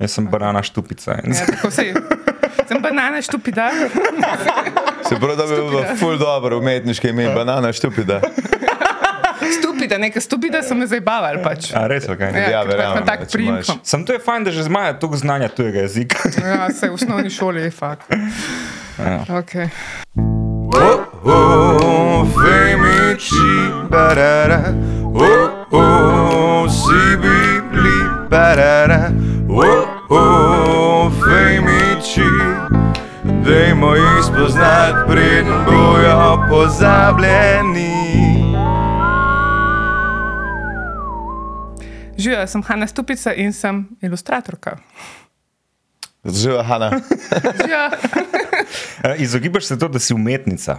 Jaz sem banana štupica. Ja, tako sej. Sem banana štupida. Se pravi, da bi bilo ful dobro umetniške ime, banana štupida. Stupida, neka stupida so me zabavali pač. A res, kaj? Ja, Ja, ker pač verjamem, tak če imaš- priimek. Sam to je fajn, da že imajo toliko znanja tujega jezika. Ja, se v osnovni šoli je fakt. Ja. Okay. Oh, oh, femici, barara. Oh, oh, si bibli, barara. Oh, Dajmo jih spoznati, preden bojo pozabljeni. Živijo, sem Hanna Stupica in sem ilustratorka. Živa Hanna. Živijo. E, Izogibaš se to, da si umetnica.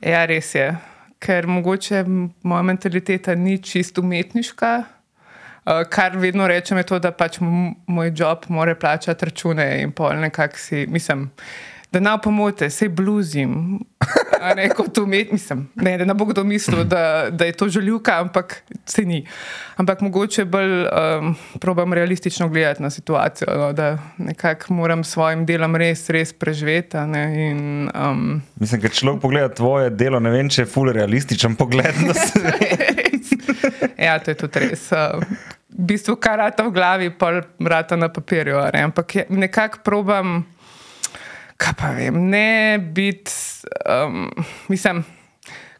Ja, res je. Ker mogoče moja mentaliteta ni čist umetniška. Uh, kar vedno rečem, je to, da pač moj job mora plačati račune in pol nekako si, mislim, da na pomote, sej bluzim. a Ne, kot umet, mislim, ne, da ne bo kdo mislil, da, da je to željuka, ampak se ni. Ampak mogoče bolj um, probam realistično gledati na situacijo, no, da nekako moram s svojim delom res, res preživeti. Ne, in, um, Mislim, ker človek pogleda tvoje delo, ne vem, če je ful realističen pogled na svet. ja, to je tudi res. Uh, v bistvu, kar rata v glavi, pa rata na papirju. Ne? Ampak nekako probam, kaj pa vem, ne biti, um, mislim.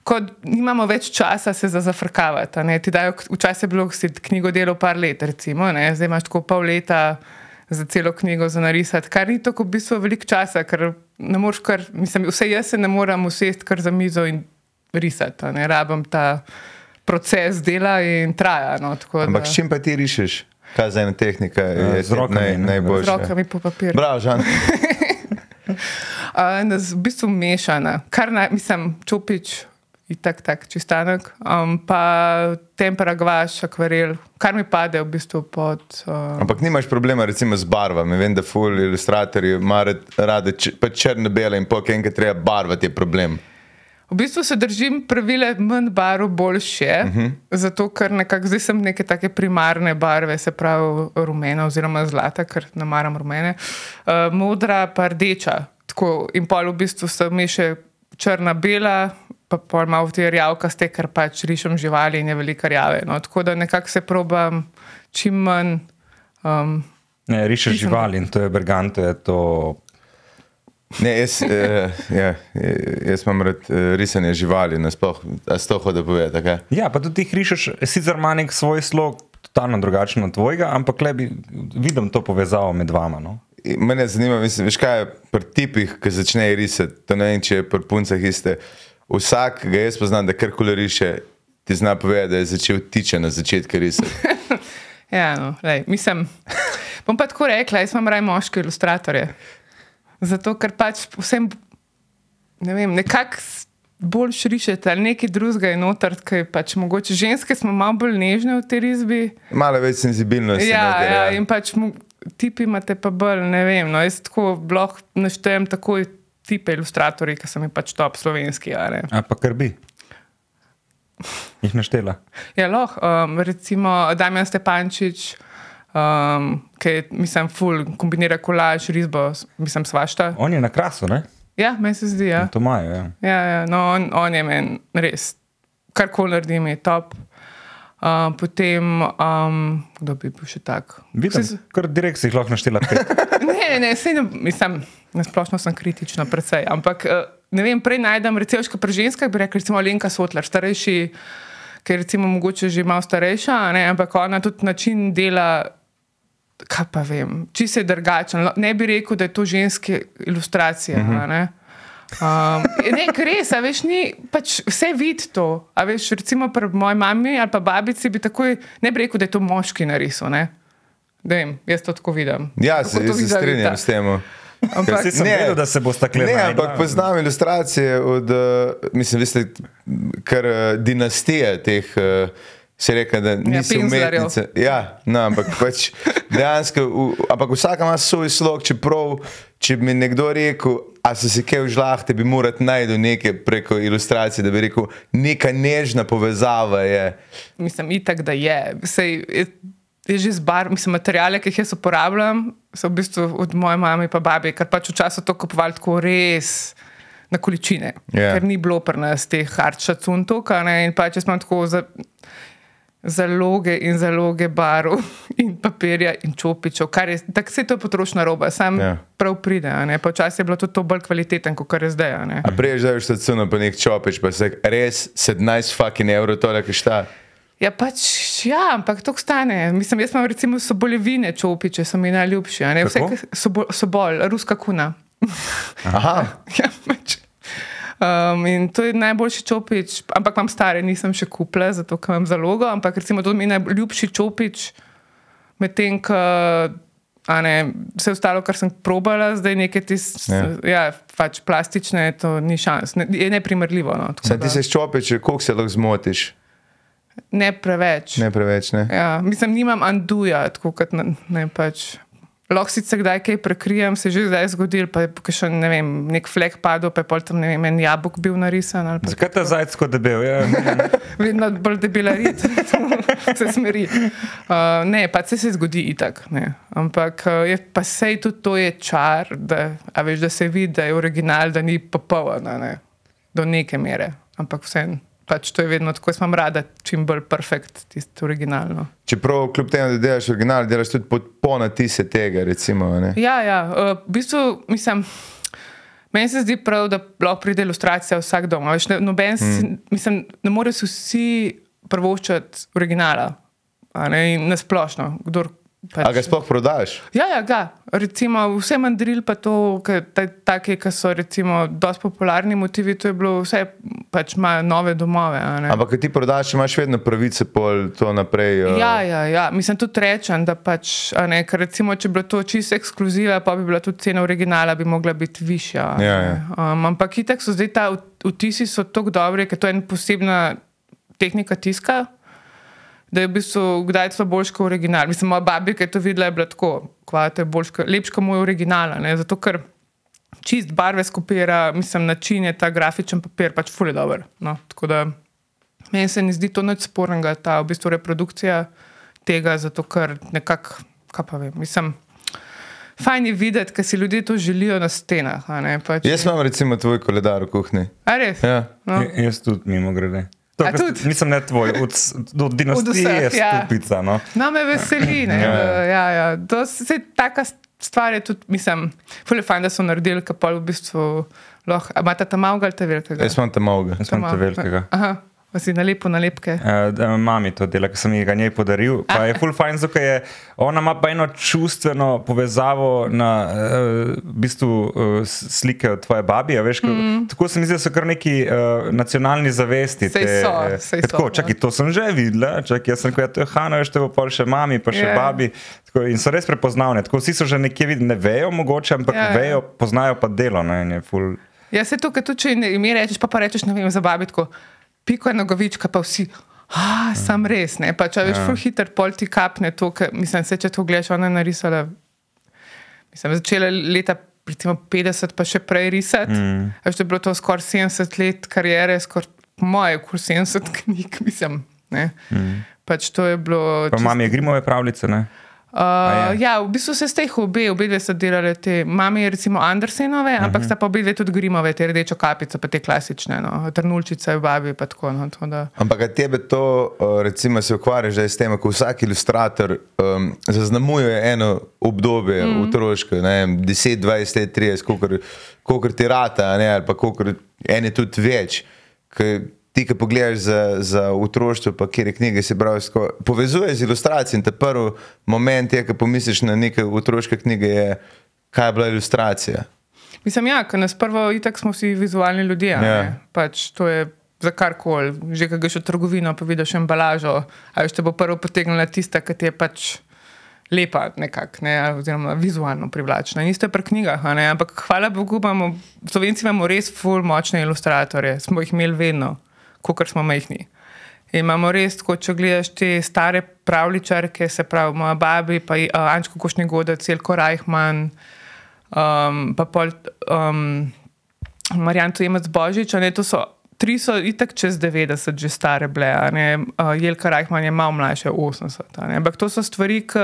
Ko nimamo več časa se za zafrkavati. a ne. Ti dajo, včasih je bilo si knjigo delo par let, recimo, ne? zdaj imaš tako pol leta za celo knjigo za narisati, kar ni tako v bistvu veliko časa, ker ne moreš kar, mislim, vse jaz se ne morem usesti kar za mizo in risati, a ne rabim ta proces dela in traja. No, Ampak da- s čim pa ti rišeš? Kaj za ena tehnika je z rokami, naj, ne? z najboljša? rokami po papirju. Bravo, Žan. Uh, v bistvu mešana, kar naj, mislim, čupič. Itak, tak, čistanek, um, pa tempera, gvaš, akvarel, kar mi pade v bistvu pod. Uh, Ampak nimaš problema recimo z barvami. Vem, da ful ilustratorji imajo rade črne-bele in pol, enkrat treba barvati, je problem. V bistvu se držim pravile, manj barv, boljše, uh -huh. zato ker nekako zdaj sem neke take primarne barve, se pravi rumena oziroma zlata, ker ne maram rumene, uh, modra pa rdeča. Tako, in pol v bistvu se meše črna, bela, pa pol malo te rjavkaste, ker pač rišem živali in je veliko rjave. No, tako da nekako se probam čim manj. Um, Ne, rišeš Rišem. živali in to je berganto, je to. Ne, jaz, eh, ja, jaz imam rad eh, risanje živali, nasploh, a s to hoče povedati. Okay? Ja, pa tudi ti rišeš, sicer ima nek svoj slog, totalno drugačen od tvojega, ampak le bi videl to povezavo med vama. No? Mene zanima, mislim, veš kaj je pri tipih, ki začnejo risati, to ne vem, če je pri puncah iste. Vsak, ki ga jaz poznam, da karkoli riše, ti zna povedati, da je začel tiče na začetku risati. Ja, no, lej, mislim, bom pa tako rekla, jaz imam raj moške ilustratorje. Zato, ker pač vsem, ne vem, nekako bolj šrišete ali nekaj drugega je noter, ker pač mogoče ženske smo malo bolj nežne v tej risbi. Malo več senzibilnosti. Ja, noter, ja, in pač tipi imate pa bolj, ne vem, no, jaz tako lahko naštejem takoj tipe ilustratorji, ki so mi pač top slovenski. a pa krbi. Jih naštela. Ja, lahko. Um, recimo Damien Stepančič, um, ki mislim, full kombinira kolaž, risbo, mislim, svašta. On je na krasu, ne? Ja, meni se zdi. Ja. To imajo. Ja. Ja, ja, no, on, on je meni res, karkoli naredim, je top. Uh, potem, um, kdo bi bil še tak? Vidim, so- kar direkt si jih lahko naštela. Ne, ne, ne, mislim, nasplošno sem kritična, predvsej. Ampak eh, ne vem, prej najdem, recimo, pri ženskah bi rekli, recimo Lenka Sotler, starejši, je recimo mogoče že malo starejša, ne, ampak ona tudi način dela. Kaj pa vem, če se je drugačen. Ne bi rekel, da je to ženske ilustracije. Uh -huh. Um, ne, res, a veš, ni pač vse vidi to. A veš, recimo pri moji mami ali pa babici bi takoj, ne bi rekel, da je to moški narisal. Ne? Da vem, jaz to tako vidim. Ja, Kako se, jaz se strinjam s tem. Ampak, Ne. vedel, da se bo stakle. Ne, ampak poznam ilustracije od, uh, mislim, veste, kar uh, dinastije teh. Uh, Se reče, da nisi Penzlerjev. umetnica. Ja, no, ampak pač dejansko, v, ampak vsak ima svoj slog, čeprav, če bi mi nekdo rekel, a so si kaj v žlahte, bi moral najti nekaj preko ilustracije, da bi rekel, neka nežna povezava je. mislim, itak, da je. Sej, je je že zbar, mislim, materijale, ki jih jaz uporabljam, so v bistvu od moje mame in babe, ker pač včasih to kupovali tako res. Na količine, Ja. yeah. ker ni bilo pri nas teh tukaj. ne, In pač jaz imam tako za, zaloge in zaloge barv in papirja in čopičev, kar je tako se to je potrošna roba, sam Ja. prav pride. včasih je bilo tudi to bolj kvaliteten, kot kar je zdaj. a. A prej že veš, da cuno pa nek čopič, pa se res 17 fucking evrov tole, ki šta. Ja, pač, ja, ampak to stane. Mislim, jaz imam recimo sobolevine čopiče, so mi najljubši. Vse, Sobol, sobol, ruska kuna. Aha, Ja, pač. Um, in to je najboljši čopič, ampak imam stare, nisem še kupila, zato ker imam zalogo. Ampak recimo to mi je najljubši čopič, medtem ko ne, vse ostalo, kar sem probala, zdaj nekaj tis, Ja. ja. Pač plastične, to ni šans, ne, je neprimerljivo. No, Saj ti se čopič, koliko se lahko zmotiš? ne preveč. Ne preveč, ne? Ja, mislim, nimam anduja, tako kot na, ne pač. Lahko sicer kdaj kaj prekrijem, se je že zdaj zgodil, pa je še ne vem, nek flek padel, pa je pol tam ne vem, en jabolk bil narisan. Zakaj ta zajec tako debel? Ja, Vedno bolj debela rit, se smeri. Uh, ne, pa se, se zgodi itak. Ne. Ampak uh, je, pa sej tudi to je čar, da, veš, da se vidi, da je original, da ni popoln, ne, do neke mere. Ampak vseeno, pač to je vedno tako, jaz imam rada čim bolj perfekt, tisto originalno. Čeprav kljub temu, da delaš original, delaš tudi podpona tise tega, recimo. Ne? Ja, ja uh, v bistvu mislim. Meni se zdi prav, da lahko pride ilustracija vsak dom. Veš, ne, noben, mm. mislim, ne morejo si vsi prvoščati originala, a ne, in na splošno. Kdor, pač, A ga sploh prodaš? Ja, ja, ga. Recimo, vse mandril, pa to, take, ki so recimo dosti popularni motivi, to je bilo vse, pač imajo nove domove. Ampak ko ti prodaš, imaš vedno pravice pol to naprej. Uh, Ja, ja, ja. mislim tudi rečem, da pač, ne, ker recimo, če bi bilo to čisto ekskluziva, pa bi bila tudi cena originala, bi mogla biti višja. Ja, ja. Um, ampak itek so zdaj ta vt- vtisi so tako dobri, ker to je ena posebna tehnika tiska. Da je v bistvu kdaj celo boljši kot original. Mislim, moja babika je to videla, je bila tako, kvate, lepši kot moj original. a ne, Zato, ker čist barve skopira, mislim, način je ta grafičen papir, pač fulje dober. No, tako da meni se ne zdi to nič spornega, ta v bistvu reprodukcija tega, zato ker nekako, kaj pa vem, mislim. Fajn je videti, ker si ljudje to želijo na stenah. a ne, Pač, Jaz imam recimo tvoj koledar v kuhinji. A res? Ja. No. J- Jaz tudi mimo grede. To, kar tudi? Nisem ne tvoj, od, od dinastije vseh, ja. stupica. No. No, me veseli. Ne, Ja, ja, ja. ja. To se taka stvar je tudi, mislim, fulje fajn, da so naredili, ker pa v bistvu lahko. Imate tam malga ali te velikega? Jaz imam tam malga. Jaz imam te velikega. Aha, pa si nalepo nalepke. Uh, da, mami to dela, ker sem ji ga njej podaril. Pa je full fajn, zato je ona ima pa eno čustveno povezavo na uh, bistvu uh, slike od tvoje babi. a Veš, mm. Tako se mi zdi, da so kar neki uh, nacionalni zavesti. Saj te, so, saj ker tako, so, Čakaj, to sem že videla, čakaj, jaz sem rekel, ja, to je Hanna, veš, to bo pol še mami, pa še Ja. yeah. babi. Tako, in so res prepoznavne. Tako vsi so že nekje videli, ne vejo mogoče, ampak Ja, yeah. ja. vejo, poznajo pa delo. Ne, in je ful, Ja, se to, ker tudi če ime rečeš, pa pa rečeš, ne vem, za babitko, piko je nogovička, pa vsi. Ah, sam res, ne. Pa če veš, ful hiter pol ti kapne to, ker mislim, se če to gledaš, ona je narisala, mislim, začela leta recimo 50, pa še prej risati. Mm. Veš, da je bilo to skoraj 70 let karijere, skoraj moje, kur 70 knjig, mislim. Ne. Mm. Pač to je bilo. pa čisto- mami je Grimove pravljice. Ne? Uh, je? ja, v bistvu se ste jih obe, obe dve so delali te. Mami je recimo Andersenove, uh -huh. ampak sta pa obe dve tudi Grimove, te rdečo kapico, pa te klasične, no, trnulčice v babi. Tako, no, tako da. Ampak a tebe to, uh, recimo, se ukvarjaš zdaj s tem, ko vsak ilustrator um, zaznamuje eno obdobje mm. otroško, ne vem, 10, 20 let, 30, koliko ti rata, ne, ali pa koliko ene tudi več. Ke, ti, ki pogledaš za, za otroštvo, pa kjer knjige si bral, povezuje z ilustracijo. In ta prvi moment je, ko pomisliš na neke otroške knjige, je, kaj je bila ilustracija. Mislim, ja, ker nas prvo itak smo vsi vizualni ljudje. Ja. Pač to je za karkoli. Že ko greš v trgovino, pa vidiš embalažo, a veš, te bo prvo potegnila tista, ki ti je pač. Lepa, nekako, ne, oziroma vizualno privlačna. In isto je pri knjigah, ampak hvala Bogu, imamo, Slovenci imamo res ful močne ilustratorje, smo jih imeli vedno, kot smo majhni. In imamo res, tako, če gledaš te stare pravličarke, se pravi, moja babi, pa uh, Ančko Košnjegoda, Celko Reichmann, um, pa pol um, Marjan Tojemec Božič, ne, to so tri so itak čez 90, že stare bile, ne, uh, Jelka Rajhman je malo mlajša, 80. a ne. Ampak to so stvari, ki,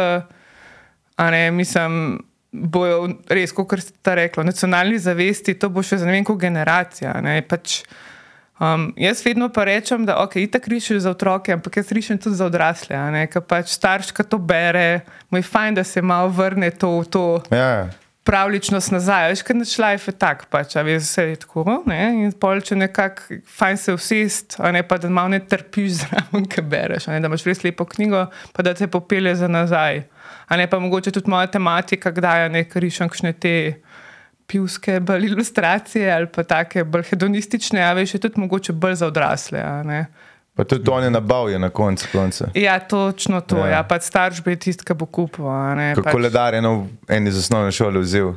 ne, mislim, bojo res, kot ste rekli, nacionalni zavesti, to bo še za ne vem, koliko generacija. Ne, pač, Um, jaz vedno pa rečem, da okay, itak rišem za otroke, ampak jaz rišem tudi za odrasle. Ker pač starš, ki to bere, mu je fajn, da se malo vrne to v to Ja, pravličnost nazaj. Veš, ker naš life je tak, pač, veš, vse je tako. Ne? In pol, če nekako fajn se usest, a ne pa da malo ne trpiš zraven, ki bereš, ne da imaš res lepo knjigo, pa da te popelje za nazaj. A ne pa mogoče tudi moja tematika, kdaj je nekaj rišem, kakšne te pivske bolj ilustracije ali pa take bolj hedonistične, a veš, je tudi mogoče bolj za odrasle. pa tudi on je nabavljen na koncu konca. Ja, točno to. Ja. Ja. Pač starš bi tisti, ki bo kupil. Kako pač- koledar je eno en iz osnovne šole vzel.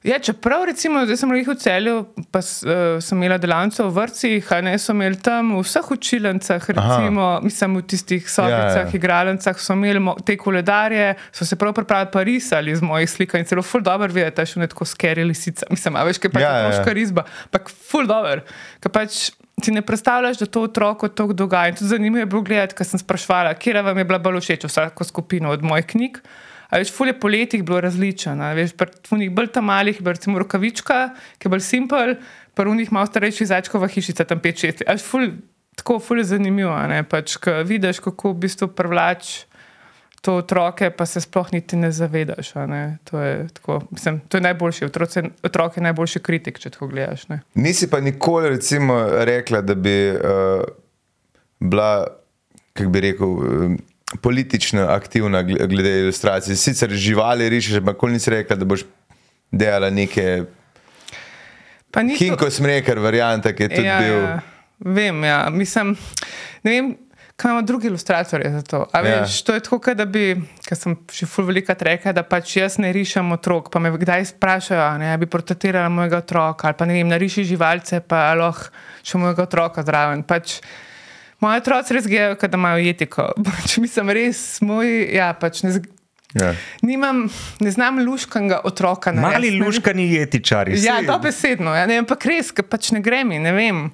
Ja, čeprav recimo, zdaj sem jih v celju, pa uh, sem imela delavnice v vrtcih, a ne so imeli tam v vseh učilencah, recimo, mislim, v tistih sobicah, Ja, ja, ja. ja. igralnicah, so imeli te koledarje, so se prav pripravili pa risali iz mojih slik in celo ful dobro videti, še ne tako skeri lisica. Mislim, a veš, kaj pa Ja, je ja, ja. otroška risba, ampak ful dobro. Ker pač si ne predstavljaš, da to otroku to dogaja. In tudi zanimivo je bilo gledati, ker sem sprašvala, kje vam je bila bolj všeč vsako skupino od mojih knjig. A veš, ful je po letih bilo različno. Veš, pri unih bolj tam malih, recimo rokavička, ki je bolj simpel, pri unih malo starejših začkova hišica, tam 5-6. A veš, ful, tako ful je zanimivo, ne, pač, ko vidiš, kako v bistvu privlač to otroke, pa se sploh niti ne zavedaš. Ne. To, je, tako, mislim, to je najboljši, otroci, otrok je najboljši kritik, če tako gledaš. Ne. Nisi pa nikoli recimo rekla, da bi uh, bila, kako bi rekel, politično aktivna gl- glede ilustracij. Sicer živali rišeš, ampak nikoli nisi rekla, da boš delala neke Pa ni to- Hinko Smreker varianta, ki je tudi ja, bil. Ja, vem, ja. Mislim, ne vem, kaj imamo drugi ilustratorji za to. A Ja. Veš, to je tako, da bi, ker sem že ful velika rekla, da pač jaz ne rišem otrok, pa me kdaj sprašajo, ne, bi portretirala mojega otroka, ali pa ne vem, nariši živalce, pa lahko še mojega otroka zraven. Pač, Moji otroci res grejo, da imajo etiko. Pač, mislim, res moj, ja, pač ne, z- Ja. nimam, ne znam luškanga otroka. Mali luškani jetičari. Ja, dobesedno. Ja, ne, ampak res, ker pač ne gre mi, ne vem.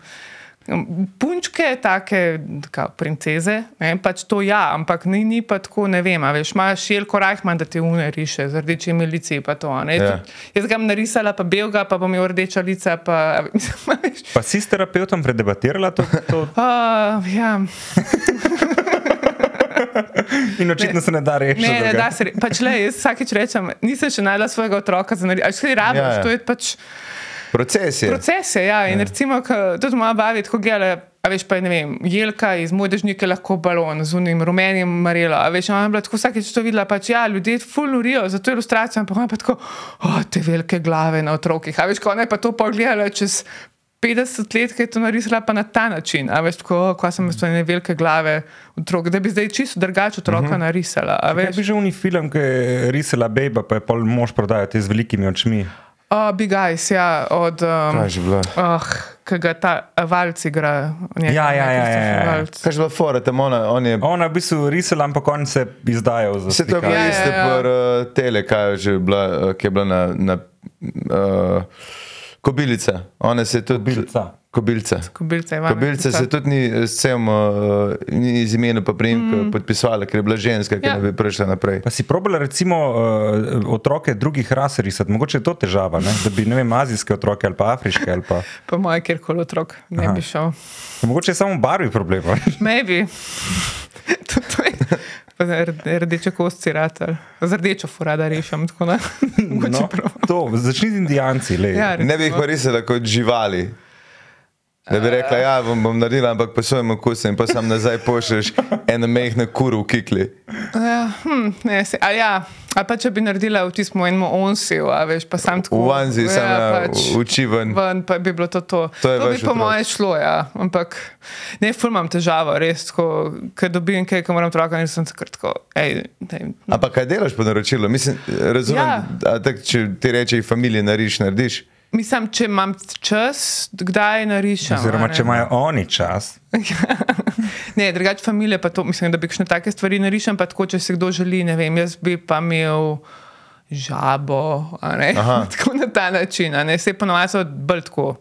Punčke, take kao, princeze, ne, pač to ja, ampak ni, ni pa tako, ne vem. Veš, imaš šelko rajhman, da te une riše, z rdečimi lici. Pa to, ne. Ja. Tudi Jaz ga bom narisala, pa belga, pa bom imel rdeča lica. Pa, mislim, Pa si s terapeutom predebatirala to? to? uh, ja. In očitno se ne da reči. Ne, ne, da se re- pač le, jaz vsakeč rečem, nisem še najdla svojega otroka za narediti. Aj, kaj rabiš, Ja, ja. to je pač. Proces je. Procese, ja. In recimo, ko tudi moja babi tako gledala, a veš pa je, ne vem, jelka iz modežnika lahko balon z unim rumenim marelo. A veš, ona je bila tako vsakeč to videla, pač ja, ljudje ful norijo za to ilustracijo, ampak ona je pa tako, o, te velike glave na otrokih. A veš, ko ona je pa to pogledala čez 50 let, ki je to narisala pa na ta način. A veš, tako, ko sem jaz ne velike glave otrok, da bi zdaj čisto drugače otroka uh -huh. narisala. A Kaj veš, bi že unij film, ki je risala Bejba, pa je pol mož prodajati z velikimi očmi. Oh, Big Eyes, ja, od. Um, Kaj je že bilo? Oh, ki ga ta valc igra. njega, Ja, ja, ja, ja, ja. Waltz. Kaj je bilo fora, tam ona, on je. Ona je v bistvu risala, ampak on se izdajal za Vse to je bilo. Ja, iste, ja, ja. por uh, tele, kaj je že bila, uh, ki je bila na, na uh, kobilica. Ona se je tudi. Kobilica. Kobilca. Kobilca Ivana. Kobilca se tudi ni s cem, uh, ni z imenom pa primka mm. podpisovala, ker je bila ženska, ki Ja. ja. ne bi prišla naprej. Pa si probala recimo uh, otroke drugih ras risati, mogoče je to težava, ne? da bi ne vem, azijske otroke ali pa afriške ali pa. Po mojem, kjerkoli otrok ne Aha. bi šel. Mogoče je samo v barvi problem. Maybe. to, to je. Rdeče kosti ratelj. Z rdečo furada rešim. Tako da. Mogoče No, to, začni z indijanci. Ja, Ne bi jih pa risala kot živali. Da bi rekla, ja, bom, bom naredila, ampak po svojem okusu in pa sam nazaj pošlješ eno mehko kuro v kikli. Ja, hm, ne, se, a ja, a pa če bi naredila v tistem enem onsiju, a veš, pa sam tako. V vanzi, samo ja, pač, uči ven. ven, pa bi bilo to to. To to bi po moje šlo, ja. Ampak ne, ful imam težavo, res, ko, ko dobim kaj, ko moram otroka, nisem takrat tako, hej, Ampak kaj delaš po naročilu? Mislim, razumem, Ja. ja. tak, če ti reče, familije nariš, narediš. Mislim, če imam čas, kdaj narišem. Oziroma, če imajo oni čas. Ne, drugače familije pa to, mislim, da bi kakšne take stvari narišem, pa tako, če se kdo želi, ne vem, jaz bi pa imel žabo, tako na ta način, a ne, se ponovadi so bolj tako.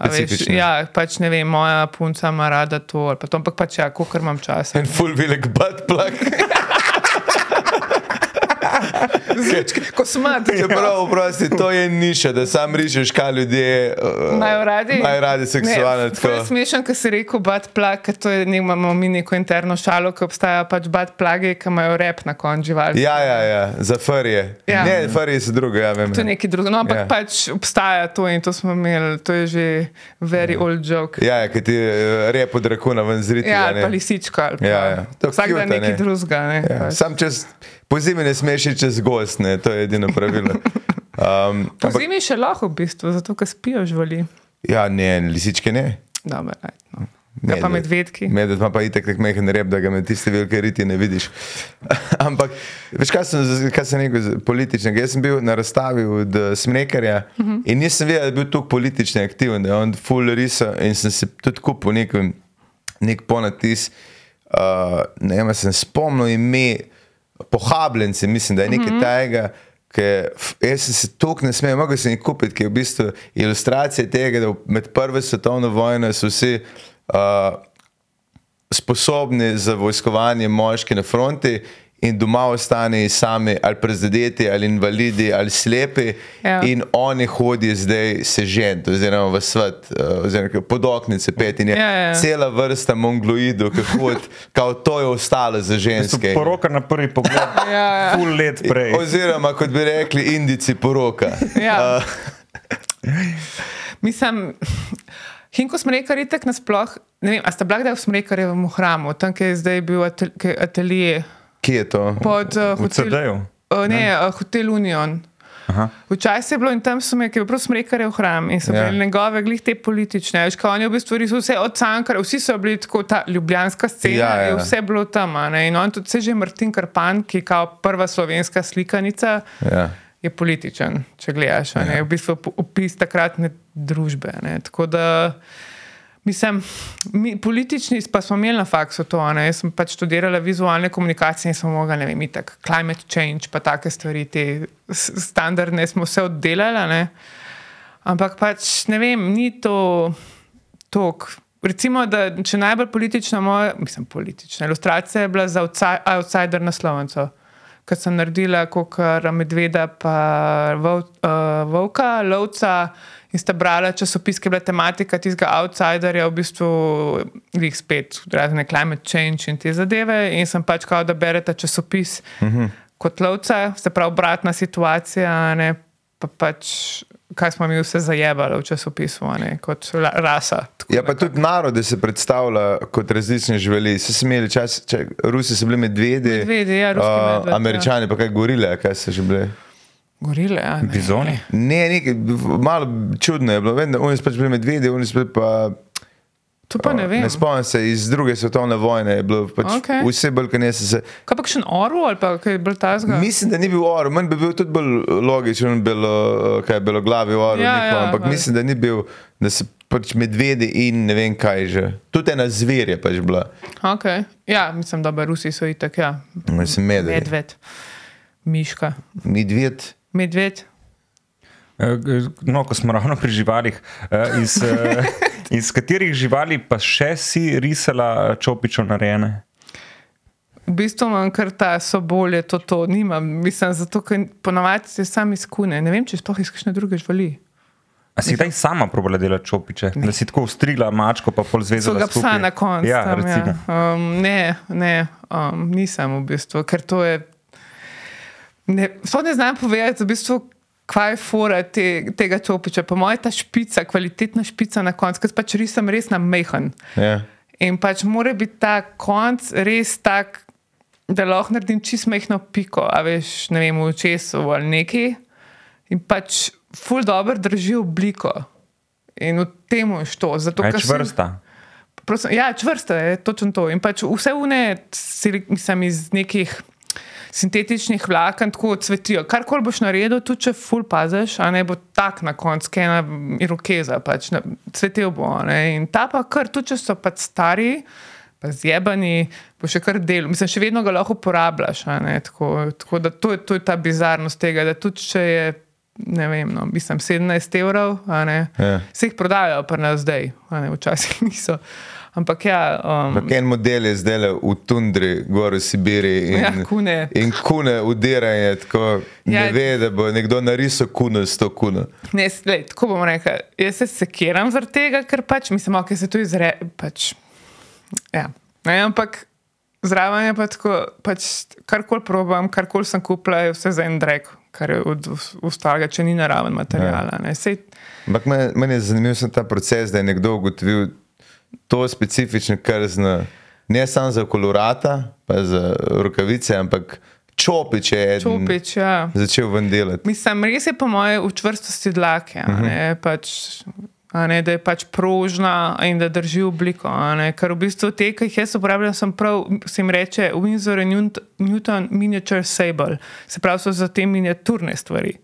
Veš, ja, pač ne vem, moja punca ima rada to, pa to, ampak pač ja, kolikor imam časa. En full velik butt plug. Ko smati. Čeprav, prosti, to je niša, da sam rišeš, kaj ljudje uh, Imajo radi? imajo radi seksualno. Ful je smešen, ker si rekel bad plug, ker to je, ne, imamo mi neko interno šalo, ki obstaja pač bad plagi, ki imajo rep na koncu živali. Ja, ja, ja, za furje. Ja. Ne, furje so druge, ja, vem. To je nekaj drugega, no, ampak Ja. pač obstaja to in to smo imeli, to je že very yeah. old joke. Ja, ja ki ti uh, rep od rakuna ven zriti. Ja, ali ne. pa lisička. Ali pa, Ja, ja. To Vsak dan nekaj ne. drugega. Ne, Ja, pač. sam čez, po zimi ne smeš iti čez gost, ne, to je edino pravilo. Um, Po ampak, zimi še lahko v bistvu, zato ker spijo živali. ja, ne, lisičke ne. Dobre, ajde, no. Ja, pa medvedki. Medved ima pa itek tak mehen rep, da ga med tiste velike riti ne vidiš. Ampak, veš, kaj sem, kaj sem rekel političnega? Jaz sem bil na razstavi od eh, Smrekarja uh -huh. in nisem vedel, da je bil tako politično aktiven, da je on full risa in sem se tudi kupil nek, nek ponatis. Uh, ne vem, sem spomnil ime pohabljence, mislim, da je nekaj tajega. Ker f- jaz sem se tukaj ne smel, mogel sem jih kupiti, ker je v bistvu ilustracija tega, da med prvo svetovno vojno so vsi uh, sposobni za vojskovanje moški na fronti in doma ostane sami ali prezadeti, ali invalidi, ali slepi. Ja. In oni hodijo zdaj se žen, oziroma v svet, uh, oziroma pod oknice pet. In je Ja, ja. cela vrsta mongloidov, ki hodi, kao to je ostalo za ženske. Poroka na prvi pogled, Ja, ja. pol let prej. Oziroma, kot bi rekli, indici poroka. Ja. Uh, Mislim, Hinko smrekar je tak nasploh, ne vem, a sta bila kdaj v smrekarjevem hramu, tam, kjer je zdaj bil atelje kje je to? pod uh, V hotel, CD-ju. uh, ne, uh, hotel Union. Včasih je bilo in tam so me, ki je bil prav smrekarjev hram in so Ja. bili njegove glih te politične. Veš, on je v bistvu res vse od Cankara, vsi so bili tako ta ljubljanska scena, Ja, ja, ja. ja. je vse bilo tam. a ne. In on tudi, se že Martin Karpan, ki je kao prva slovenska slikanica, Ja. je političen, če gledaš. Ja. Je v bistvu opis takratne družbe. Ne. Tako da, mislim, mi, politični pa smo imeli na faksu to. Ne. Jaz sem pač študirala vizualne komunikacije in smo mogli, ne vem, itak, climate change, pa take stvari, te standardne smo vse oddelali. Ne. Ampak pač ne vem, ni to tok. Recimo, da če najbolj politična moja, mislim, politična ilustracija je bila za outside, outsider naslovnico. Ker sem naredila kot medveda, pa vol, uh, volka, lovca in sta brala časopis, ki je bila tematika tistega outsiderja, v bistvu jih spet, razne climate change in te zadeve. In sem pač kao, da berete časopis uh -huh. kot lovca, se pravi, obratna situacija, ne pa pač. Kaj smo mi vse zajebali v časopisu, ne, kot la- rasa. Ja, pa tudi narode se predstavlja kot različne živali. Se imeli čas, če, Rusi so bili medvedi, Medvedi, ja, ruski medved, ja. američani pa kaj gorile, kaj so že bili. Gorile, ja. ne. Bizoni. Ne, nekaj, malo čudno je bilo, vem, da oni so pač bili medvedi, oni so pa. To pa ne vem. Ne spomnim se, iz druge svetovne vojne je bilo pač Okej. vse bolj, kaj se. Kaj pa še oru ali pa kaj je bolj tazga? Mislim, da ni bil or, manj bi bil tudi bolj logičen, bilo, kaj je bilo glavi or, Ja, ja, ja, ampak valjda. mislim, da ni bil, da so pač medvedi in ne vem kaj že. Tudi ena zver je pač bila, Okay. Ja, mislim, da Rusi so itak, ja. mislim, medved. Medved, miška, Medved. Medved. Eh, No, ko smo ravno pri živalih, eh, iz, eh, iz katerih živali pa še si risala čopičo narejene? V bistvu imam kar ta sobolje, to, to nimam. Mislim, zato, ker ponavadi se sam izkune. Ne vem, če sploh iz kakšne druge živali. A si kdaj sama probala delati čopiče? Ne. Da si tako ustrigla mačko, pa pol zvezala ga psa na koncu. Ja, tam, recimo. ja. um, ne, ne um, nisem v bistvu, ker to je. Ne, ne znam povedati, v bistvu, kaj je fora te, tega čopiča. Po mojem, ta špica, kvalitetna špica na koncu, ker pač risam res na mehen. Ja. In pač mora biti ta konc res tak, da lahko naredim čist mehko piko, a veš, ne vem, v česu ali neki. In pač ful dobro drži obliko. In v tem je to. Zato, je sem- čvrsta? Prosim, ja, čvrsta je točno to. In pač vse une, mislim, iz nekih sintetičnih vlaken tako cvetijo. Karkoli boš naredil, tudi če ful paziš, a ne bo tak na koncu, kaj ena irokeza, pač ne, cvetel bo. Ne? In ta pa kar, tudi če so pač stari. Pa zjebani, bo še kar del, mislim, še vedno ga lahko uporabljaš. Tako, tako da to je, to je ta bizarnost tega, da tudi če je ne vem, no, mislim, 17 evrov, ne. Ja. Se jih prodajajo pa nas zdaj, ne, včasih niso. Ampak ja, um, Ampak en model je zdaj le v tundri, gor v Sibiriji. In, Ja, kune. In kune udiranje, tako ja. Ja. ne ve, da bo nekdo narisal kune s to kune. Ne, lej, tako bom rekel. Jaz se sekiram zaradi tega, ker pač mislim, da okay, se to izre. Pač, ja. ne, ampak zraven je pa tako, pač, karkoli probam, karkoli sem kupila, je vse za en drek, kar je od ostalega, če ni naraven material. Ja. Ampak meni men je zanimiv ta proces, da je nekdo ugotovil to specifično, kar zna. Ne samo za kolorata, pa za rokavice, ampak čopič je eden čopič, ja. začel ven delati. Mislim, res je po moje v čvrstosti dlake, uh -huh. ne, pač, a ne, da je pač prožna in da drži obliko. Ne, ker v bistvu te, ki jih jaz uporabljam, sem prav, se jim reče Windsor Newton Miniature Sable, se pravi, so za te miniaturne stvari.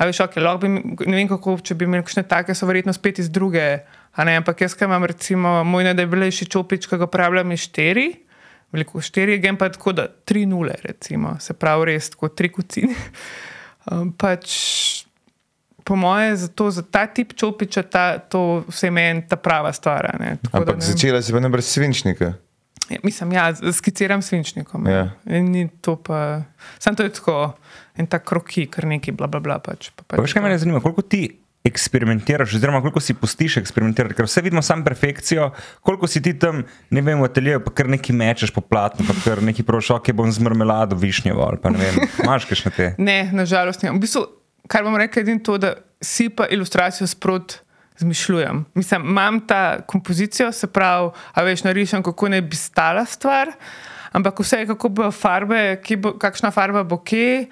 A veš, ok, lahko bi, ne vem kako, če bi imeli kakšne take, so verjetno spet iz druge. Ne, ampak jaz, ki imam recimo moj najdeblejši čopič, ki ga uporabljam, je štiri. Veliko štiri, gem pa tako, da tri nule, recimo, se pravi, res tako tri kucine. Um, pač, po moje, za, to, za ta tip čopiča, ta, to vse meni ta prava stvar. a ne. Tako da Ampak ne začela si pa najbrž svinčnika. Ja, mislim, ja, skiciram svinčnikom. Ja. Ja. In ni to pa. Sam to je tako, en tak kroki, kar neki, bla, bla, bla. Pač, pa, pač Pa veš, kaj me zanima, koliko ti eksperimentiraš, oziroma koliko si pustiš eksperimentirati, ker vse vidimo samo perfekcijo, koliko si ti tam, ne vem, v ateljeju, pa kar neki mečeš po platnu, pa kar neki prošok, ki bom z marmelado višnjevo ali pa ne vem, imaš kakšne te. Ne, nažalost ne. V bistvu, kar bom rekel, je to, da si pa ilustracijo sprot zmišljujem. Mislim, imam ta kompozicijo, se pravi, a veš, narišem, kako naj bi stala stvar, ampak vse je, kako bo farbe, bo, kakšna farba bo kje.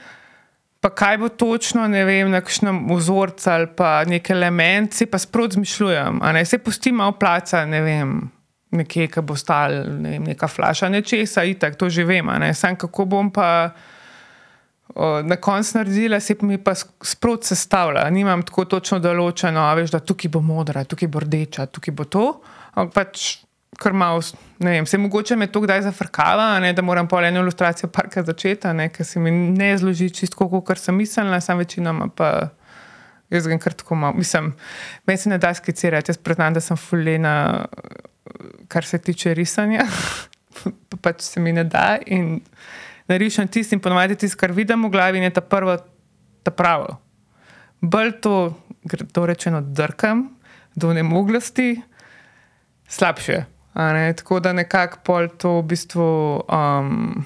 Pa kaj bo točno, ne vem, na kakšnem vzorcu ali pa nek element, si pa sprot zmišljujem. se pustim malo placa, ne vem, nekje, ki bo stal, ne vem, neka flaša nečesa, itak, to že vem. Sam kako bom pa o, na koncu naredila, se mi pa sk- sprot sestavlja. Nimam tako točno določeno, veš, da tukaj bo modra, tukaj bo rdeča, tukaj bo to. Ampak pač kar malo, ne vem, se mogoče me to kdaj zafrkava, ne, da moram pol eno ilustracijo parka začeti, ne, ker se mi ne zloži čisto, kot sem mislila, sam večinoma pa. Jaz grem kar tako malo. Mislim, meni se ne da skicirati. Jaz priznam, da sem fulena, kar se tiče risanja. pa pač se mi ne da. In narišem tisti in ponovadi tisto, kar vidim v glavi, je ta prvo, ta pravo. Bolj to, to rečeno, drkam do nemoglosti, slabše. a Ne? Tako da nekako pol to v bistvu. Um,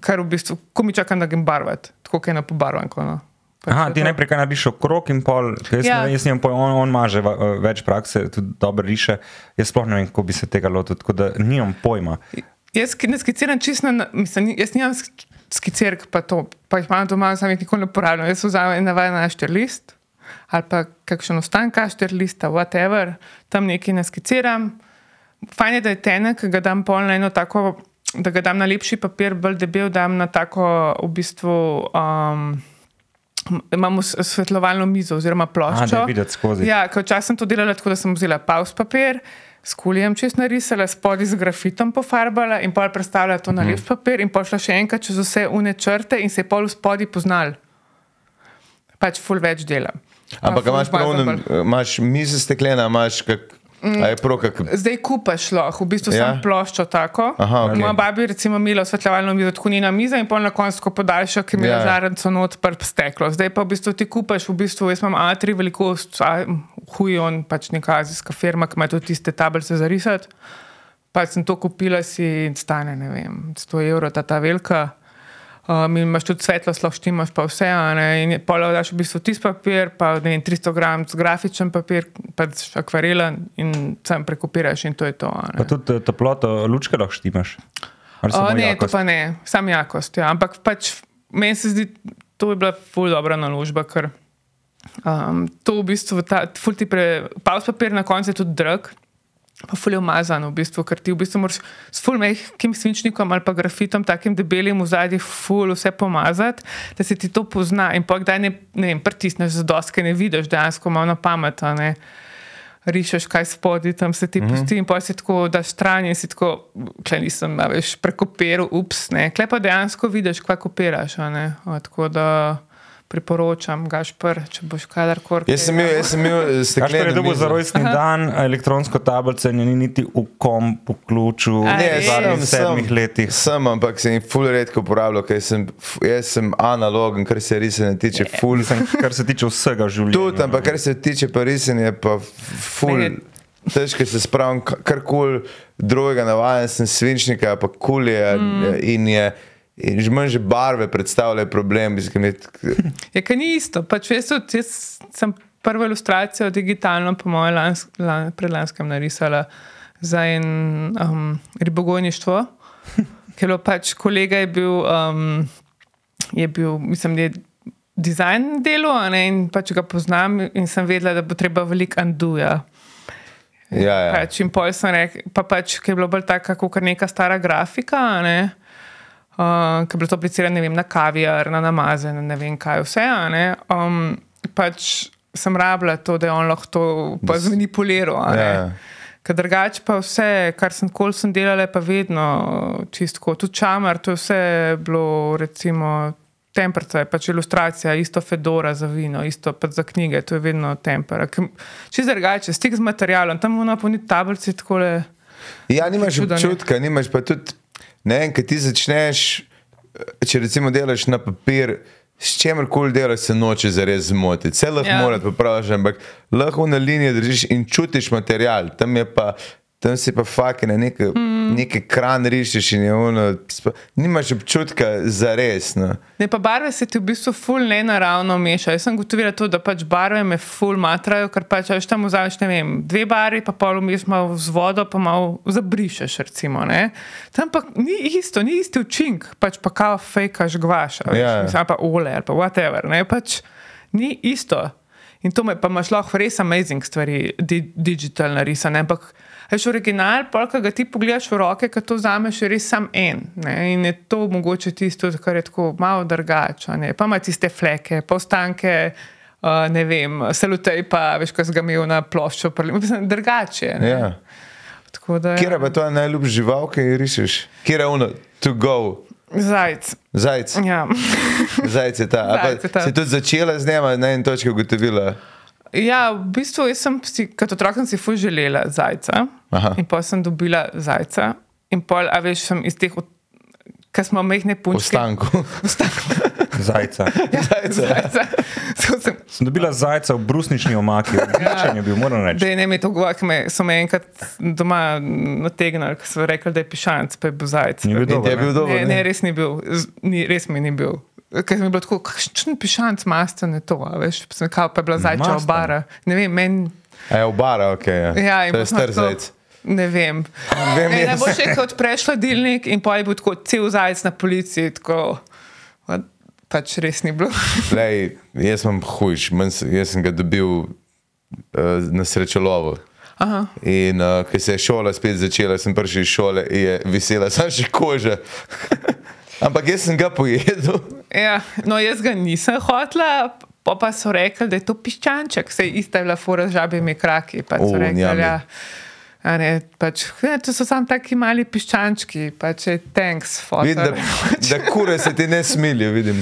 Kar v bistvu, ko mi čakam, da grem barvati, tako je na pobarvanko. No. Pač Aha, ti to. najprej kaj narediš okrog in pol, jaz, Ja. ja. jaz nimam pojma, on, on maže va- eh, več prakse, tudi dobro riše. Jaz sploh ne vem, kako bi se tega lotil, tako da nimam pojma. Jaz ne skiciram čisto, mislim, jaz nimam sk- skicirk, pa to, pa jih imam doma, sam jih nikoli ne uporabljam. Jaz vzamem navaden našter list ali pa kakšen ostanek našter lista, whatever, tam nekaj naskiciram. Fajn je, da je tenek, ga dam pol na eno tako, da ga dam na lepši papir, bolj debel, dam na tako v bistvu. Um, Imamo svetlovalno mizo oziroma ploščo. je videti skozi. Ja, včasih sem to delala tako, da sem vzela paus papir, s kulijem čez narisala, spodaj z grafitom pofarbala in pol predstavljala to na Mhm. lep papir in pol šla še enkrat čez vse une črte in se je pol spodaj poznal. Pač ful več dela. Ampak imaš prav, zmazan imaš mizo steklena, imaš kak, a je prav, kak, Zdaj kupaš lahko, v bistvu Ja? sem ploščo tako. Aha, okej. Moja babi je recimo imela osvetljevalno mizo, tako njena miza in pol na koncu ko podaljša, ki mi je Ja. žarenco not prp steklo. Zdaj pa v bistvu ti kupaš, v bistvu jaz imam A3 velikost, a, huj on, pač neka azijska firma, ki ima tudi tiste tablice za risati. Pač sem to kupila si in stane, ne vem, 100 evrov, ta, ta velika. Um, in imaš tudi svetlost, lahko štimaš pa vse, in polo daš v bistvu tisti papir, pa ne vem, 300 gram grafičen papir, pač akvarelen in sam prekopiraš in to je to. Pa tudi eh, toploto lučke lahko štimaš. O, ne, jakost? to pa ne, sam jakost. Ja. Ampak pač meni se zdi, to je bila ful dobra naložba, ker um, to v bistvu, ta, ful ti pre, paus papir na koncu je tudi drag. Pa ful je umazan, v bistvu, ker ti v bistvu moraš s ful mehkim svinčnikom ali pa grafitom, takim debelim v zadnji, ful vse pomazati, da se ti to pozna. In pa kdaj ne, ne vem, pritisneš za doske, ne vidiš dejansko malo na pamet. ne. Rišeš, kaj spodaj, tam se ti pusti, in pa si tako, da stran in si tako, če nisem, veš, prekopiral, ups, ne. Klej pa dejansko vidiš, kaj kopiraš, tako da priporočam, Gašpr, če boš kadarkoli. Jaz sem imel, jaz sem imel Kaj steklene je dobil za rojstni dan, elektronsko tablico, in ni niti v kompu ključu A v Ne, zadnjih sem, sedmih sem, letih. sem, ampak sem jih ful redko uporabljal, ker sem, jaz sem analogen, kar se risanja tiče, ful. Mislim, kar se tiče vsega življenja. Tudi, ampak kar se tiče pa risanja, pa ful. Meni- Težko se spravim, ka- karkoli drugega, navaden sem svinčnika, pa kulje mm. in je. In že manj že barve predstavljajo problem, je, Je, ker ni isto. Pač, veš, tudi jaz sem prvo ilustracijo digitalno, po mojem, lans, lan, predlanskem narisala za en um, ribogojništvo, ker pač kolega je bil, um, je bil mislim, da je dizajn delo ne, in pač ga poznam in sem vedela, da bo treba veliko anduja. ja, ja. Pač, in pol sem rekel, pa pač, ki je bilo bolj tako, kot neka stara grafika, ne, uh, ki je bilo to aplicirano ne vem, na kavijar, na namazen, ne vem kaj vse. ne, Um, pač sem rabila to, da je on lahko to zmanipuliral. ne. Ja. Ker drugače pa vse, kar sem kol sem delala, pa vedno čistko. Tudi čamar, to je vse bilo, recimo, temperca, je pač ilustracija, isto fedora za vino, isto pa za knjige, to je vedno tempera. Čisto drugače, stik z materialom, tam moramo poniti tablici takole. Ja, nimaš Čudo, ne. občutka, nimaš pa tudi, ne vem, kaj ti začneš, če recimo delaš na papir, s čemer koli delaš, se noče zares zmotiti. Vse lahko Ja. ja. moraš popraviti, ampak lahko na liniji držiš in čutiš material. Tam je pa, tam si pa fakine, neke, mm. neke kran rišiš in je ono, spa- nimaš občutka zares. No. Ne, pa barve se ti v bistvu ful ne naravno mešajo. Jaz sem gotovila to, da pač barve me ful matrajo, ker pač veš tam vzameš, ne vem, dve barvi, pa pol vmes malo z vodo, pa malo zabrišeš, recimo, ne. Tam pa ni isto, ni isti učink, pač pa kao fejkaš gvaš, a veš, Ja. mislim, ali pa ole, ali pa whatever, ne, pač ni isto. In to me pa imaš lahko res amazing stvari, di, digital narisane, ampak veš, original, pol, ko ga ti pogledaš v roke, ko to vzameš, je res sam en. Ne? In je to mogoče tisto, kar je tako malo drugače. Pa ima tiste fleke, pa ostanke. Uh, ne vem, salutej pa, veš, ga imel na mislim, drugače. Ja. Tako da, Kje je pa tvoja najljubša žival, ki jo rišeš? Kje je ono, to go, Zajc. zajec? Ja. Zajec je ta. Zajec je ta. si tudi začela z njima na eni točki ugotovila. ja, v bistvu sem si, kot otrok si fuj želela zajca. Aha. In pa sem dobila zajca. In pol, a veš, sem iz teh, ki smo mehne punčke. Ostanku. Zajca. Zajca. So sem, Sem dobila zajca v brusnični omaki, odličen je bil, moram reči. Da je ne imel to govor, ki me, so me enkrat doma nategnili, ker so rekli, da je pišanc, pa je bil zajec. Ni bil In ti je dober. bil ne? dober. Ne, ne, res ni bil, ni, res mi ni bil. Ker mi je bilo tako, kakšen pišanc masten je to, a veš, sem kao pa je bila zajča obara. Ne vem, meni. Je obara, ok. Ja, Ja, in to je star zajec. Ne vem. Vem, Ne, jaz. najboljše je, ko odpreš hladilnik in pa je bil tako cel zajec na policiji. Tako, pa- pač res ni bilo. Lej, jaz sem hujš, jaz sem ga dobil uh, na srečolovu. Aha. In uh, ko se je šola spet začela, sem prišel iz šole in je visela samo še koža. Ampak jaz sem ga pojedel. Ja, no, jaz ga nisem hotla, pa, pa so rekli, da je to piščanček, se ista je bila fura z žabimi kraki. Pa so O, rekli, njami. ja, a ne, pač, ne, to so samo taki mali piščančki, pač je thanks, Vidim, da, da kure se ti ne smilijo, vidim.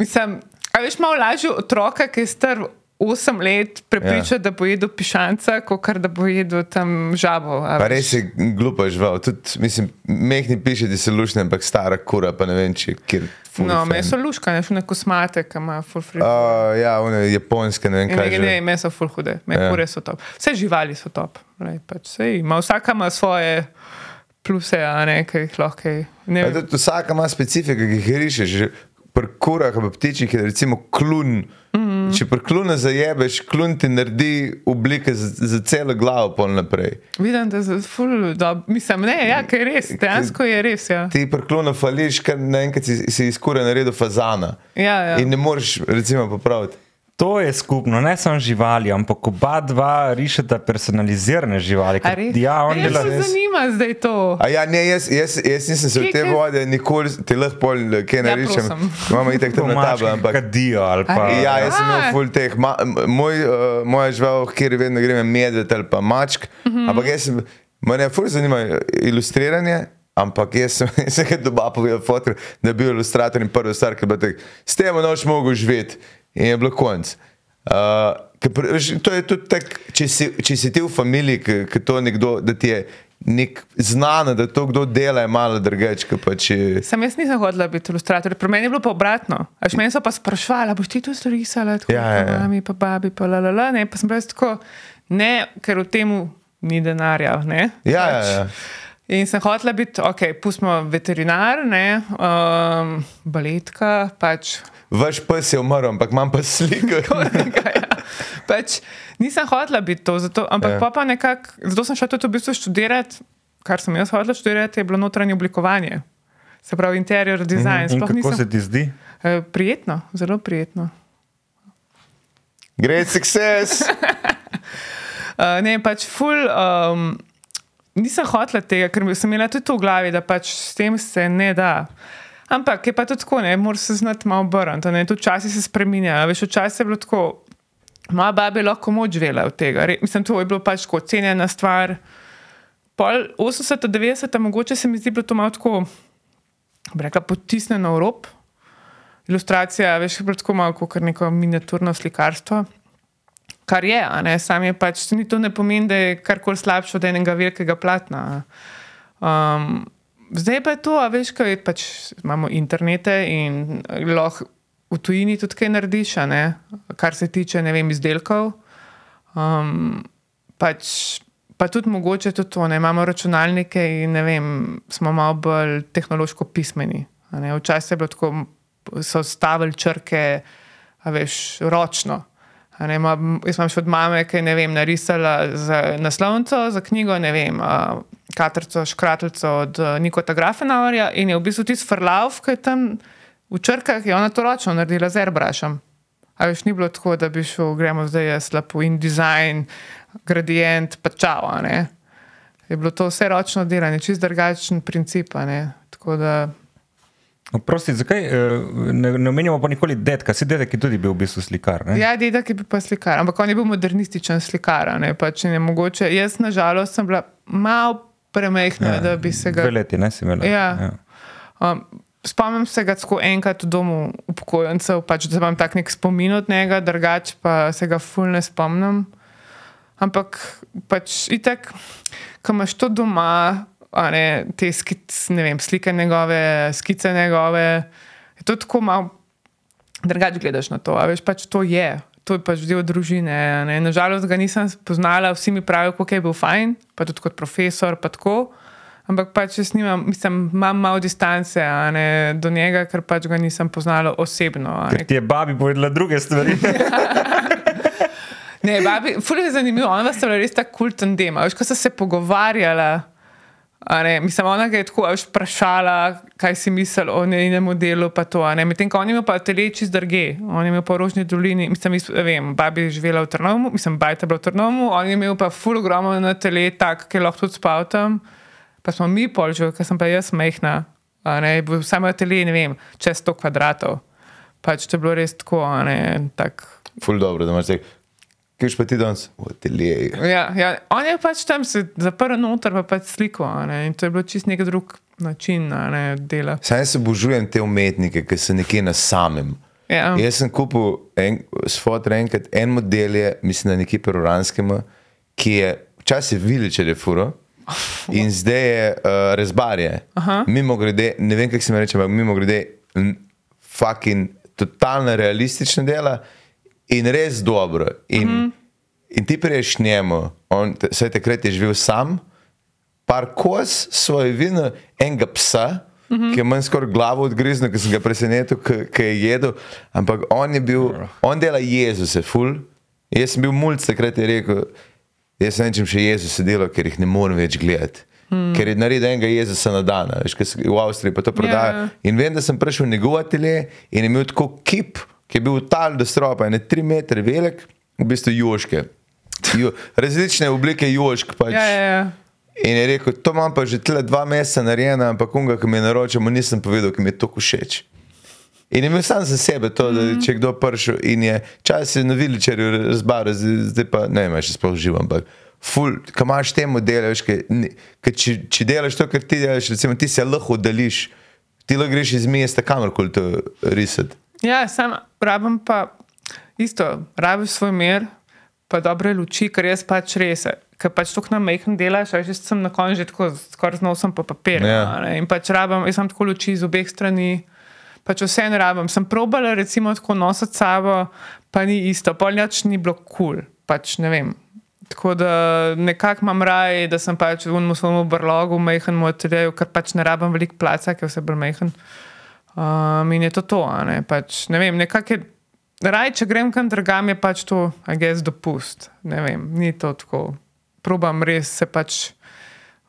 Mislim, a veš, malo lažje otroka, ki je star 8 let, prepričati, ja. da bo jedel pišanca, kot da bo jedel tam žabo. res je glupa žival. Tudi, mislim, mehni piše, da se lušne, ampak stara kura, pa ne vem, če kjer. ful No, meso luška, ne šune kosmate, ki ima full free. Uh, ja, one japonske, ne vem Ne, kaj. ne, že. ne, meso ful hude, me Ja. so top. Vse živali so top. Lej, pač, sej, ima, vsaka ima svoje pluse, a ne, ki jih lahko. kaj- Ne, tudi Vsaka ima specifika, ki jih rišeš. Že Pri kurah, pa ptičih je recimo klun. Mm. Če pri klunu zajebeš, klun ti naredi oblike za, za celo glavo, pol naprej. vidim, da je ful dob. Mislim, ne, ja, ker je res, dejansko je res. Ja. Ti pri klunu fališ, ker naenkrat si, si iz kure naredil fazana. Ja, ja. In ne moreš, recimo, popraviti. To je skupno, ne samo živali, ampak oba dva rišeta personalizirane živali. A ker- res? Ja, on Mene dela. ful zanima zdaj to. A ja, ne, jaz, jaz, jaz nisem se v te vode nikoli, ti lahko pol kaj narišem. prosim. Imamo itek tam na tablo, ampak. Kadijo ali pa. A res? Ja, jaz sem imel A. full teh. Ma, moj, uh, moja žival, kjer vedno grem, je medved ali pa mačk. Mm -hmm. Ampak jaz mene ful zanima ilustriranje Ampak jaz sem se ga doma povedal, da je bil ilustrator in prvi star, ki je bil tak, s tem noč mogel živeti in je bilo konc. Uh, veš, to je tudi tako, če, si- če si ti v familiji, ki, to nekdo, da ti je nek znano, da to kdo dela, je malo drugače. kot Pa če, Sam jaz nisem hodila biti ilustrator, pri meni je bilo pa obratno. Až meni so pa sprašvali, boš ti to storisala, tako Ja, ja, ja. ja, mami, pa babi, pa la la la. Ne, pa sem bila tako, ne, ker v tem ni denarja. Ne, ja, ja, ja. In sem hotela biti, ok, pustimo veterinar, ne, um, baletka, pač. Vaš pes je umrl, ampak imam pa sliko. ja. pač, nisem hotela biti to, zato, ampak Ja. pa, nekako, zato sem šla tudi v bistvu študirati, kar sem jaz hotela študirati, je bilo notranje oblikovanje. Se pravi, interior design. In Sploh kako nisem- se ti zdi? Eh, Prijetno, zelo prijetno. Great success. Uh, ne, pač ful. Um, nisem hotela tega, ker sem imela tudi to v glavi, da pač s tem se ne da. Ampak je pa tudi tako, ne, moraš se znati malo obrniti. ne, Tudi časi se spremenjajo. Veš, včasih je bilo tako, moja baba je lahko moč živela od tega. Re, mislim, to je bilo pač tako cenjena stvar. Pol 80, 90, mogoče se mi zdi bilo to malo tako, bi rekla, potisnjeno v rob. Ilustracija, veš, je bilo tako malo kot neko miniaturno slikarstvo. Kar je, sam je pač, ni to ne pomeni, da je karkoli slabše od enega velikega platna. Um, zdaj pa je to, a veš, kaj pač imamo internete in lahko v tujini tudi kaj narediš, kar se tiče, ne vem, izdelkov. Um, pač, pa tudi mogoče tudi to, ne, imamo računalnike in vem, smo malo bolj tehnološko pismeni. Včasih je bilo tako, so stavili črke, a veš, ročno. Ne, ma, jaz imam še od mame, ki je narisala za naslovnico, za knjigo, ne vem, uh, katrco, škratelco od uh, Nikota Grafenauerja in je v bistvu tisti frlauf, ki je tam v črkah, je ona to ročno naredila z airbrushem. A veš, ni bilo tako, da bi šel, gremo zdaj jaz lepo in dizajn, gradient, pa čau, a ne. Je bilo to vse ročno delanje, čist drugačen princip. Tako da, Prosti, zakaj eh, ne, ne omenjamo pa nikoli dedka? Si dedek je tudi bil v bistvu slikar. Ne? Ja, dedek je bil pa slikar, ampak on je bil modernističen slikar. Ne, pač ne mogoče. Jaz, nažalost, sem bila malo premehna, ja, da bi se ga. Dve leti, ne si imela. Ja. Um, spomnim se ga tako enkrat v domu upokojencev, pač, da imam tak nek spomin od njega, drugače pa se ga ful ne spomnim. Ampak pač itek, ko imaš to doma, ne, te skic, ne vem, slike njegove, skice njegove, je to tako malo drugače gledaš na to. A veš, pač to je. To je pač del družine. ne. Nažalost ga nisem spoznala, vsi mi pravijo, kako je bil fajn, pa tudi kot profesor. Pa tako. Ampak pač jaz nimam, mislim, imam malo distance ne, do njega, ker pač ga nisem poznala osebno. Ker ti je babi povedala druge stvari. Ne, babi, ful je zanimivo, ona sta bila res tako kulten dem. Veš, ko sta se pogovarjala. Mislim, ona je tako a veš, vprašala, kaj si misli o njenem delu. pa to. Medtem ko on je imel pa teleči zdrge, on je imel v Rožni dolini, mislim, mis, vem, babi je živela v Trnovu, mislim, bajta bila v Trnovu, on je imel pa ful ogromno na tele, tak, ki lahko tudi spal tam. Pa smo mi pol že, ker sem pa jaz mehna, ne, samo tele, ne vem, čez 100 kvadratov. Pač to je bilo res tako, ne, tak. Ful dobro, da imaš tek. Kje pa ti danes? V ateljeju. Ja, ja, on je pač tam se zaprl noter, pa pač sliko. In to je bilo čist nek drug način ne, dela. Sam se obožujem te umetnike, ki so nekje na samem. Ja. Jaz sem kupil en, s fotor enkrat en model, je, mislim, da nekje pri Uranskem, ki je včasih viličer je furo. In zdaj je uh, rezbarje. Mimo grede, ne vem, kako se mi reče, ampak mimo grede, fucking totalno realistična dela in res dobro. In, mm -hmm. in ti priješ njemu, on, te- takrat je živel sam, par kos svoje vino, enega psa, mm -hmm. ki je manj skoraj glavo odgriznil, ki sem ga presenetil, ki- ki je jedel. Ampak on je bil, on dela Jezuse, ful. Jaz sem bil mulj, takrat je rekel, jaz ne vem, če še Jezus delo, ker jih ne morem več gledati. Hmm. Ker je naredil enega Jezusa na dan, veš, ker se v Avstriji pa to prodaja. Ja. In vem, da sem prišel v njegov atelje in je imel tako kip, ki je bil tal do stropa, ne tri metre velik, v bistvu joške. Jo, različne oblike jošk. Pač. Ja, ja, ja. In je rekel, to imam pa že tle dva meseca narejeno, ampak unga, ki mi je naročil, mu nisem povedal, ki mi je to všeč. In imel sam za sebe to, da če je kdo prišel in je čas je na viličerju razbaril, zdaj pa ne vem, če sploh živam, ampak ful, ko imaš te modele, veš, ke, ni- ke če, če delaš to, kar ti delaš, recimo, ti se lahko oddališ, ti lahko greš iz mesta kamorkoli to risati. Ja, sam rabim pa isto, rabiš svoj mir, pa dobre luči, ker jaz pač res. Ker pač tako na mehkem delaš, a že sem na koncu že tako skoraj z nosom po papirju. Ja. ne. In pač rabim, jaz imam tako luči z obeh strani. Pač vse ne rabim. Sem probala recimo tako nositi sabo, pa ni isto, polnjač ni bilo kul, cool. pač ne vem. Tako da nekako imam raj, da sem pač v svojem brlogu, majhen moj ateljeju, ker pač ne rabim veliko placa, ker je vse bolj majhen. Um, in je to to, ne, pač, ne vem, nekako je. Raj, če grem kam drugam, je pač to, a gess dopust. Ne vem, ni to tako. Probam res se pač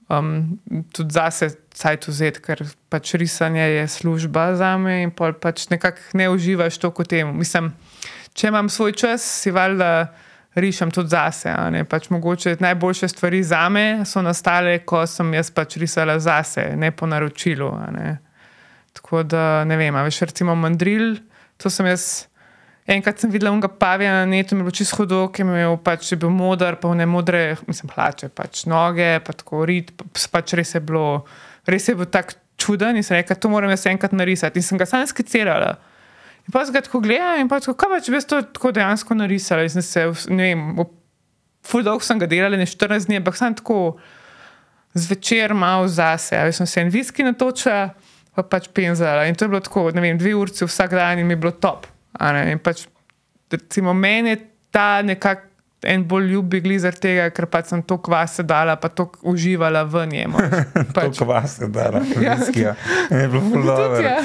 um, tudi zase cajt vzeti, ker pač risanje je služba za me in pol pač nekako ne uživaš to kot temu. Mislim, če imam svoj čas, si valjda rišem tudi zase. Pač mogoče najboljše stvari za me so nastale, ko sem jaz pač risala zase, ne po naročilu. ne. Tako da ne vem, a veš, recimo mandril, to sem jaz. Enkrat sem videla unga pavija na netu, je bilo čisto hudo, ki je imel pač je bil modar, pa ne modre, mislim, hlače, pač noge, pa tako rit, pa, pač res je bilo, res je bil tak čuden in sem rekla, to moram jaz enkrat narisati. In sem ga sam skicirala. In pa sem ga tako gledala in pa tako, kaj pa če bi to tako dejansko narisala. In sem se, ne vem, ful dolgo sem ga delala, ne 14 dni, ampak sem tako zvečer malo zase. A veš, sem se en viski natočila, pa pač penzala. In to je bilo tako, ne vem, dve urci vsak dan in mi je bilo top. a ne. In pač, recimo, meni je ta nekako en bolj ljubi glizar tega, ker pač sem to kvase dala, pa to uživala v njemu. To Pač, kvas je dala, Ja. viskija. Je bilo ful Tudi, dobro. ja.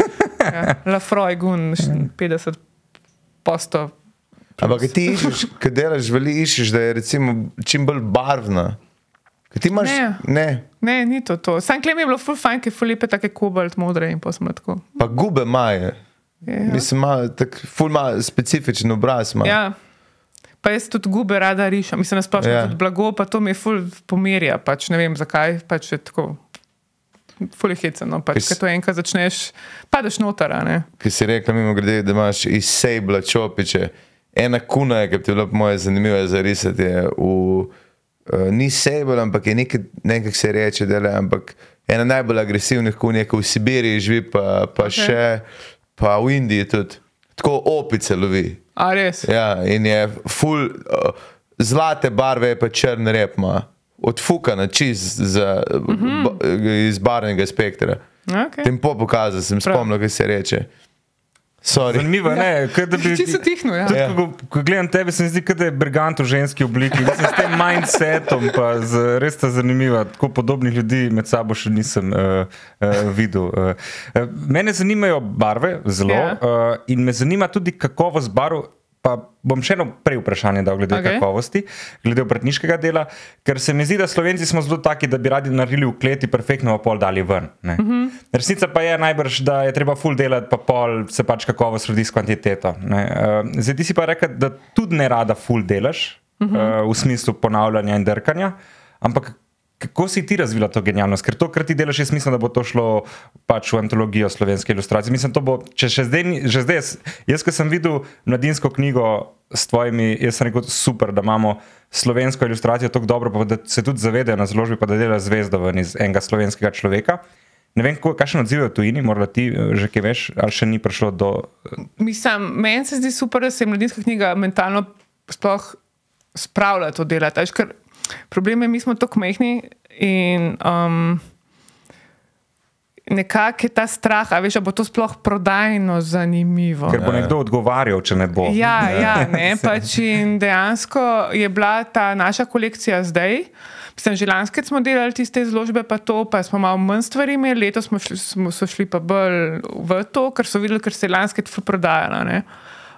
ja. Lafroy gun, 50 posto. Ampak ti iščeš, ko delaš, veli iščeš, da je recimo čim bolj barvna. Ke ti imaš, Ne. ne, Ne, ni to to. Sam klem je bilo ful fajn, ker je ful lepe take kobalt modre in tako. pa gube maje. Ja. Mislim, ima tak ful ima specifičen obraz. Ima. Ja. Pa jaz tudi gube rada rišem, mislim, da splošno Ja. ja. tudi blago, pa to mi je ful pomerja, pač ne vem zakaj, pač je tako. Ful je heceno, pač, Kes- ker to enkrat začneš, padeš noter. Ki si rekla, mimo grede, da imaš iz sejbla čopiče. Ena kuna, je, ki ti bilo po moje zanimivo za risati, je v, uh, ni sejbl, ampak je nekaj, nekaj se reče, da je, ena najbolj agresivnih kun je, ki v Sibiriji živi, pa, pa okay. še, pa v Indiji tudi. Tako opice lovi. A res? Ja, in je full, uh, zlate barve, pa črn rep, ima. odfukana čist za, mm -hmm. ba, iz barvnega spektra. Okay. Tempo pokazal, sem Prav. spomnil, kaj se reče. Sorry. Zanimivo je, ne, kot da bi. Čisto tihno, ja. Tudi, Ja. ko, ko gledam tebe, se mi zdi, kot da je brigant v ženski obliki. Mislim, s tem mindsetom, pa z, res sta zanimiva. Tako podobnih ljudi med sabo še nisem uh, uh, videl. Uh, mene zanimajo barve zelo Ja. uh, in me zanima tudi kakovost barv. Pa bom še eno prej vprašanje dal glede okay. Kakovosti, glede obrtniškega dela, ker se mi zdi, da Slovenci smo zelo taki, da bi radi naredili v kleti, perfektno pa pol dali ven. Uh -huh. Resnica pa je najbrž, da je treba full delati, pa pol se pač kakovost rodi s kvantiteto. ne. Uh, zdaj ti si pa rekel, da tudi ne rada full delaš, uh -huh. uh, v smislu ponavljanja in drkanja, ampak kako si ti razvila to genialnost? Ker to, kar ti delaš, jaz mislim, da bo to šlo pač v antologijo slovenske ilustracije. Mislim, bo, če še zdaj, že zdaj, jaz, jaz ko sem videl mladinsko knjigo s tvojimi, jaz sem rekel, super, da imamo slovensko ilustracijo tako dobro, pa da se tudi zavedajo na založbi, pa da dela zvezdo ven iz enega slovenskega človeka. Ne vem, kakšen odziv je v tujini, morda ti eh, že kaj veš, ali še ni prišlo do. Mislim, meni se zdi super, da se je mladinska knjiga mentalno sploh spravlja to delati. a veš, Ker problem je, mi smo tako mehni in um, nekako je ta strah, a veš, a bo to sploh prodajno zanimivo. Ker bo nekdo odgovarjal, če ne bo. Ja, ja ne, pač in dejansko je bila ta naša kolekcija zdaj. Mislim, že lanske smo delali tiste izložbe, pa to, pa smo malo manj stvari imeli, letos smo, šli, smo so šli pa bolj v to, ker so videli, ker se je lanske ful prodajalo. ne.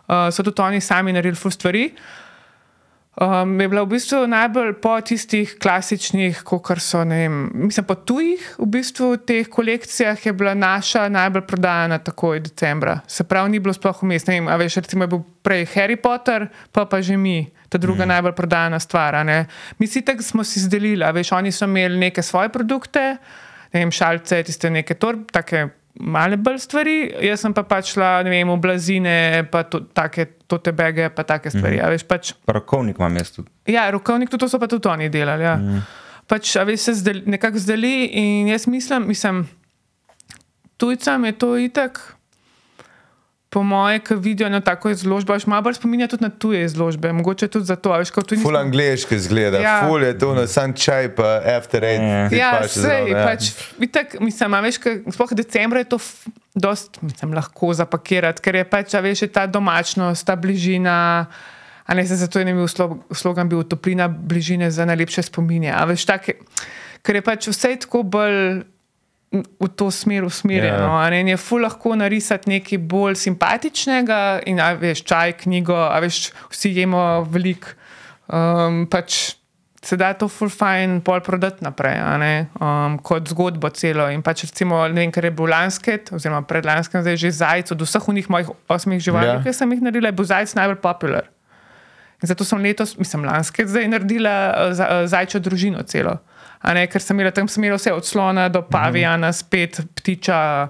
Uh, so tudi oni sami naredili ful stvari. Um, je bila v bistvu najbolj po tistih klasičnih, kot so, ne vem, mislim, po tujih, v bistvu teh kolekcijah je bila naša najbolj prodajana takoj decembra. Se pravi, ni bilo sploh vmes. Ne vem, a veš, recimo je bil prej Harry Potter, pa pa že mi, ta druga mm. najbolj prodajana stvar. Mi si tako smo si zdelili, a veš, oni so imeli neke svoje produkte, ne vem, šalce, tiste neke torbe, take male bolj stvari, jaz sem pa pač šla, ne vem, v blazine, pa to, take tote bege, pa take stvari. Mm -hmm. veš, pač, Rokovnik imam jaz tudi. ja, rokovnik, tudi to so pa tudi oni delali. Ja. Mm. Pač, a veš, se zdel, nekako zdeli in jaz mislim, mislim, tujcem je to itak. Po moje, ki vidijo na tako izložbo, až malo bolj spominja tudi na tuje izložbe. Mogoče tudi zato, a veš, kot tudi Ful angliški zgleda, Ja. ja. ful je to na san čaj, pa after eight. Ja. ti Ja, paše sej, zraven, ja. pač, itak, mislim, a veš, ka, sploh decembra je to dost, mislim, lahko zapakirati, ker je pač, a veš, je ta domačnost, ta bližina. A ne se zato je bil slo- slogan bil toplina bližine za najlepše spominje. A veš, tak, ker je pač vse tako bolj v to smer usmerjeno. Ja. Yeah. In je ful lahko narisati nekaj bolj simpatičnega, in a veš, čaj, knjigo, a veš, vsi jemo veliko. Um, pač se da to ful fajn pol prodati naprej, um, kot zgodbo celo. In pač recimo, ne vem, ker je bil lansket, oziroma predlansket, zdaj že zajec, od vseh unih mojih osmih živali, Ja. yeah. ki sem jih naredila, je bil zajec najbolj popular. In zato sem letos, mislim, lanske zdaj naredila eh, eh, zajčjo družino celo. Ne, ker sem imela tam sem imela vse od slona do pavijana, spet ptiča,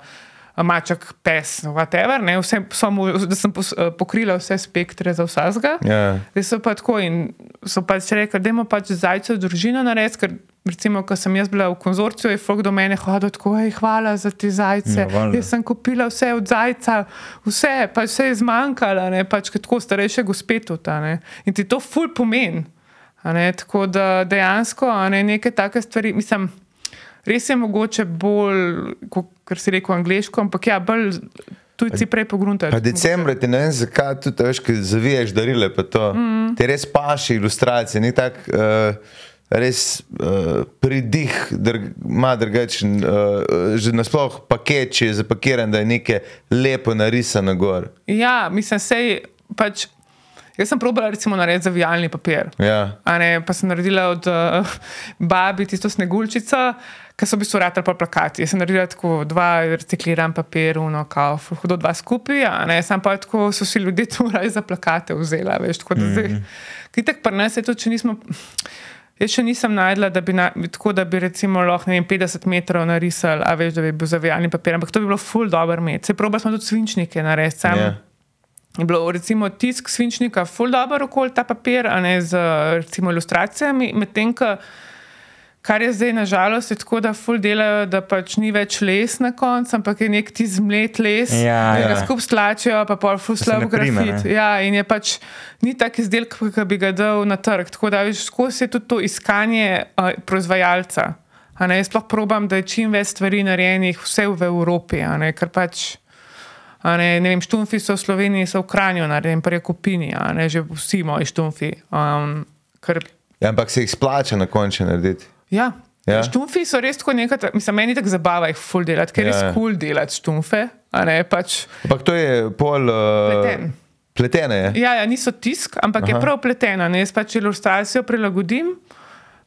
maček, pes, whatever. Ne, vse, so mu, da sem pos, pokrila vse spektre za vsega. Ja. Zdaj so pa tako in so pač rekli, da imamo pač zajčjo družino narediti, ker recimo, ko sem jaz bila v konzorciju, je folk do mene hodil tako, hej, hvala za te zajce. Ja, jaz sem kupila vse od zajca, vse, pač vse je zmanjkalo, ne, pač kot tako starejše gospe tudi. a ne. In ti to ful pomeni. Ne, Tako da dejansko ne, neke take stvari, mislim, res je mogoče bolj, kot si rekel, angliško, ampak ja, bolj tujci prej pogruntajo. Pa decembra ti ne vem, zakaj tudi, veš, ki zaviješ darile, pa to. Mm. Ti res paši ilustracije, ni tak uh, res uh, pridih, ima drugačen, uh, že nasploh paket, če je zapakiran, da je nekaj lepo narisano gor. Ja, mislim, sej pač. Jaz sem probala recimo narediti zavijalni papir. Ja. A Ne, pa sem naredila od uh, babi tisto sneguljčico, ki so v bistvu ratali pa plakati. Jaz sem naredila tako dva recikliran papir, uno, kao, hudo dva skupaj, sam pa tako so si ljudje tu raje za plakate vzela, veš, tako da zdaj. Kitek pa nas je to, če nismo. Jaz še nisem najdla, da bi, na, tako, da bi recimo lahko vem, 50 metrov narisali, a veš, da bi bil zavijalni papir, ampak to bi bilo ful dobro imeti. Se proba smo tudi svinčnike narediti. sam Ja. Je bilo recimo tisk svinčnika, full dobro okoli ta papir, a ne z recimo ilustracijami, medtem ko. Kar je zdaj nažalost je tako, da ful delajo, da pač ni več les na koncu, ampak je nek ti zmlet les, Ja, ki ga ja. skupaj stlačijo, pa pol ful slab grafit. ne. Ja, in je pač ni tak izdelek, ki bi ga dal na trg. Tako da veš, skozi je tudi to iskanje uh, proizvajalca. Ne, jaz sploh probam, da je čim več stvari narejenih vse v Evropi, ne, ker pač. Ne, ne vem, štumfi so v Sloveniji, so v Kranju, ne vem, kupini, a ne že vsi moji štumfi. Um, ker, Ja, ampak se jih splača na koncu narediti. ja, Ja. Štumfi so res tako nekaj, mislim, meni tako zabava jih ful delati, ker je Ja, res ja. kul cool delati štumfe. Ne, pač, Ampak to je pol. Uh, Pleten. Pletene je. ja, ja, niso tisk, ampak Aha. je prav pletena. Ne, jaz pač ilustracijo prilagodim. Uh,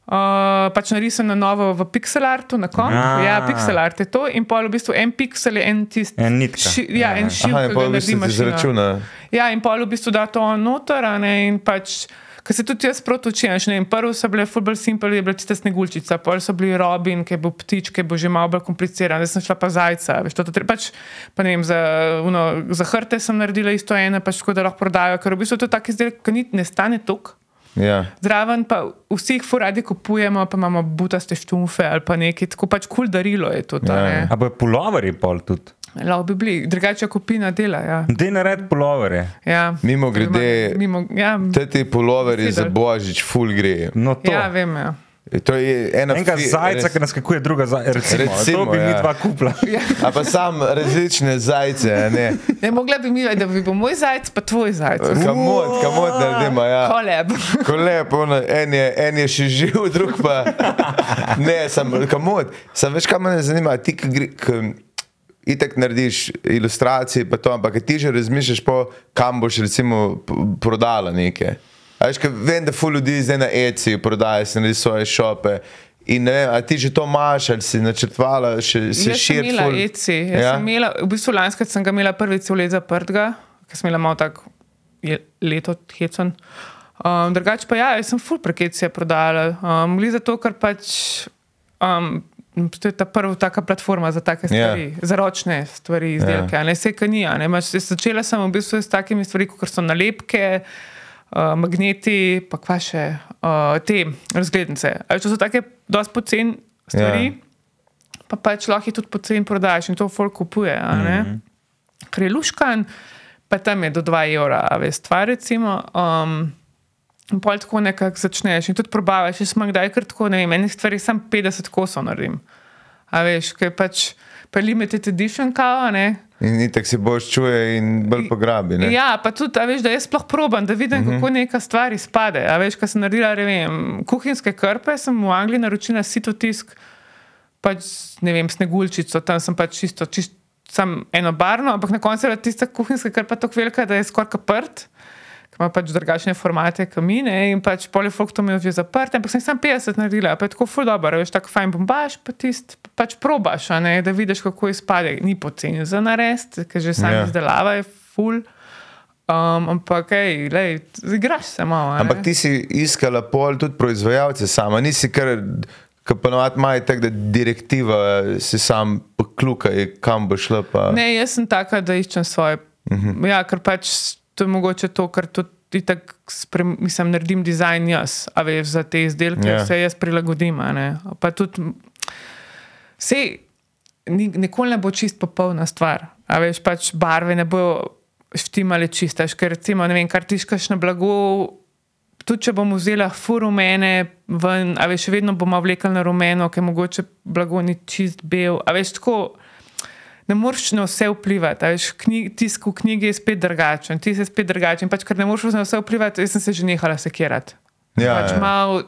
pač narisam na novo v pixel artu, na koncu. Ah. Ja, pixel art je to, in pol v bistvu en pixel je en tisti. En nitka. Ši, ja, en šiv, Aha, ki ga v naredi bistvu ti mašina. izračuna. Ja, in pol v bistvu da to noter, a ne, in pač. Ker se tudi jaz proti učim, prvo so bile fulbol simple, je bila tista sneguljčica, pol so bili robin, ki je bil ptič, ki je bil že malo bolj kompliciran, zdaj sem šla pa zajca, veš, to, to treba pač, pa ne vem, za, uno, za hrte sem naredila isto eno, pač tako da lahko prodajo, ker v bistvu to je tak izdelek, ki ni, ne stane tok. Ja. Zraven pa vsi jih furadi kupujemo, pa imamo butaste štumfe ali pa nekaj, tako pač kul darilo je to. Ja, Ja. A bo puloveri pol tudi. Lahko bi bili, drugače kupina dela. Ja. Dej nared pulovere. Ja. Mimo grede- Mimo, ja, Te ti puloveri za božič, full gre. No to. ja, vem. Ja. To je ena Enega fi- zajca, res- ki naskakuje, druga zajca. Recimo, Recimo, to bi mi ja. dva kupla. A pa sam različne zajce, a ne. Ne, mogla bi mi, da bi bil moj zajec, pa tvoj zajec. Kamot, kamot naredimo, ja. Koleb. Ko lepo, ono, en, je, en je še živ, drug pa ne, sem kamot. Sam veš, kaj me zanima, ti, ki gre. K, Itek narediš ilustracije, pa to, ampak ti že razmišljaš, po, kam boš recimo prodala nekaj. Veš, vem, da ful ljudi zdaj na ECI prodaja, se naredi svoje šope. In ne vem, a ti že to imaš, ali si načrtvala, še se Jaz sem imela ful- ECI. Jaz Ja? sem imela, v bistvu lanskrat sem ga imela prvič cel let zaprtega, ker sem imela malo tako leto hecen. Um, drugače pa ja, jaz sem full prek ECI prodala. Um, Gli zato, ker pač um, To je ta prva taka platforma za take stvari, yeah. za ročne stvari, izdelke. Yeah. Ne, vse, kar ni. Začela sem v bistvu s takimi stvarmi, kot so nalepke, uh, magneti, pa kva še uh, te razglednice. Ali to so take dosti poceni stvari, yeah. pa pač lahko jih tudi poceni prodajaš in to folk kupuje. Mm -hmm. Ker je luškan, pa tam je do 2 evra, veš, stvar recimo. Um, In pol tako nekako začneš in tudi probavaš. Jaz sem kdaj tako, ne vem, enih stvari sem 50 kosov naredim. A veš, kaj pač, pa limited edition kao, ne. In tako si boš čuje in bolj pograbi. Ne? Ja, pa tudi, veš, da jaz sploh probam, da vidim, uh -huh. kako neka stvar izpade. A veš, kaj sem naredila, ne vem, kuhinjske krpe, sem v Angliji naročila sito tisk, pač, ne vem, snegulčico, tam sem pač čisto, čisto, sem eno barno, ampak na koncu je tista kuhinjska krpa tako velika, da je skoraj kaprt ima pač drugačne formate kamine in pač polifoktom je že zaprt, ampak sem sam 50 naredila, pa je tako ful dobro, veš, tako fajn bombaš, pa tist, pač probaš, ne, da vidiš, kako izpade. Ni poceni za narest, ker že sam yeah. Ja. izdelava je ful. Um, ampak, hej, igraš se malo. Ampak ti si iskala pol tudi proizvajalce sama, nisi kar, kar ponovadi imajo tako, da direktiva si sam poklukaj, kam bo šla. Pa... Ne, jaz sem taka, da iščem svoje. Uh mhm. -huh. Ja, ker pač to je mogoče to, kar tudi tako mislim, naredim dizajn jaz, a veš za te izdelke, yeah. Ja. vse jaz prilagodim. Pa tudi, vse, nikoli ne bo čist popolna stvar, a veš pač barve ne bo štimale čiste, ker recimo, ne vem, kar tiškaš na blago. Tudi če bom vzela furumene, ven, a veš, vedno bomo vlekli na rumeno, ker mogoče blago ni čist bel. A veš, tako ne moreš na vse vplivati. Veš, knjig, tisk v knjigi je spet drugačen, ti si spet drugačen. Pač, ker ne moreš na vse vplivati, jaz sem se že nehala sekirati. Ja, pač ja. Mal,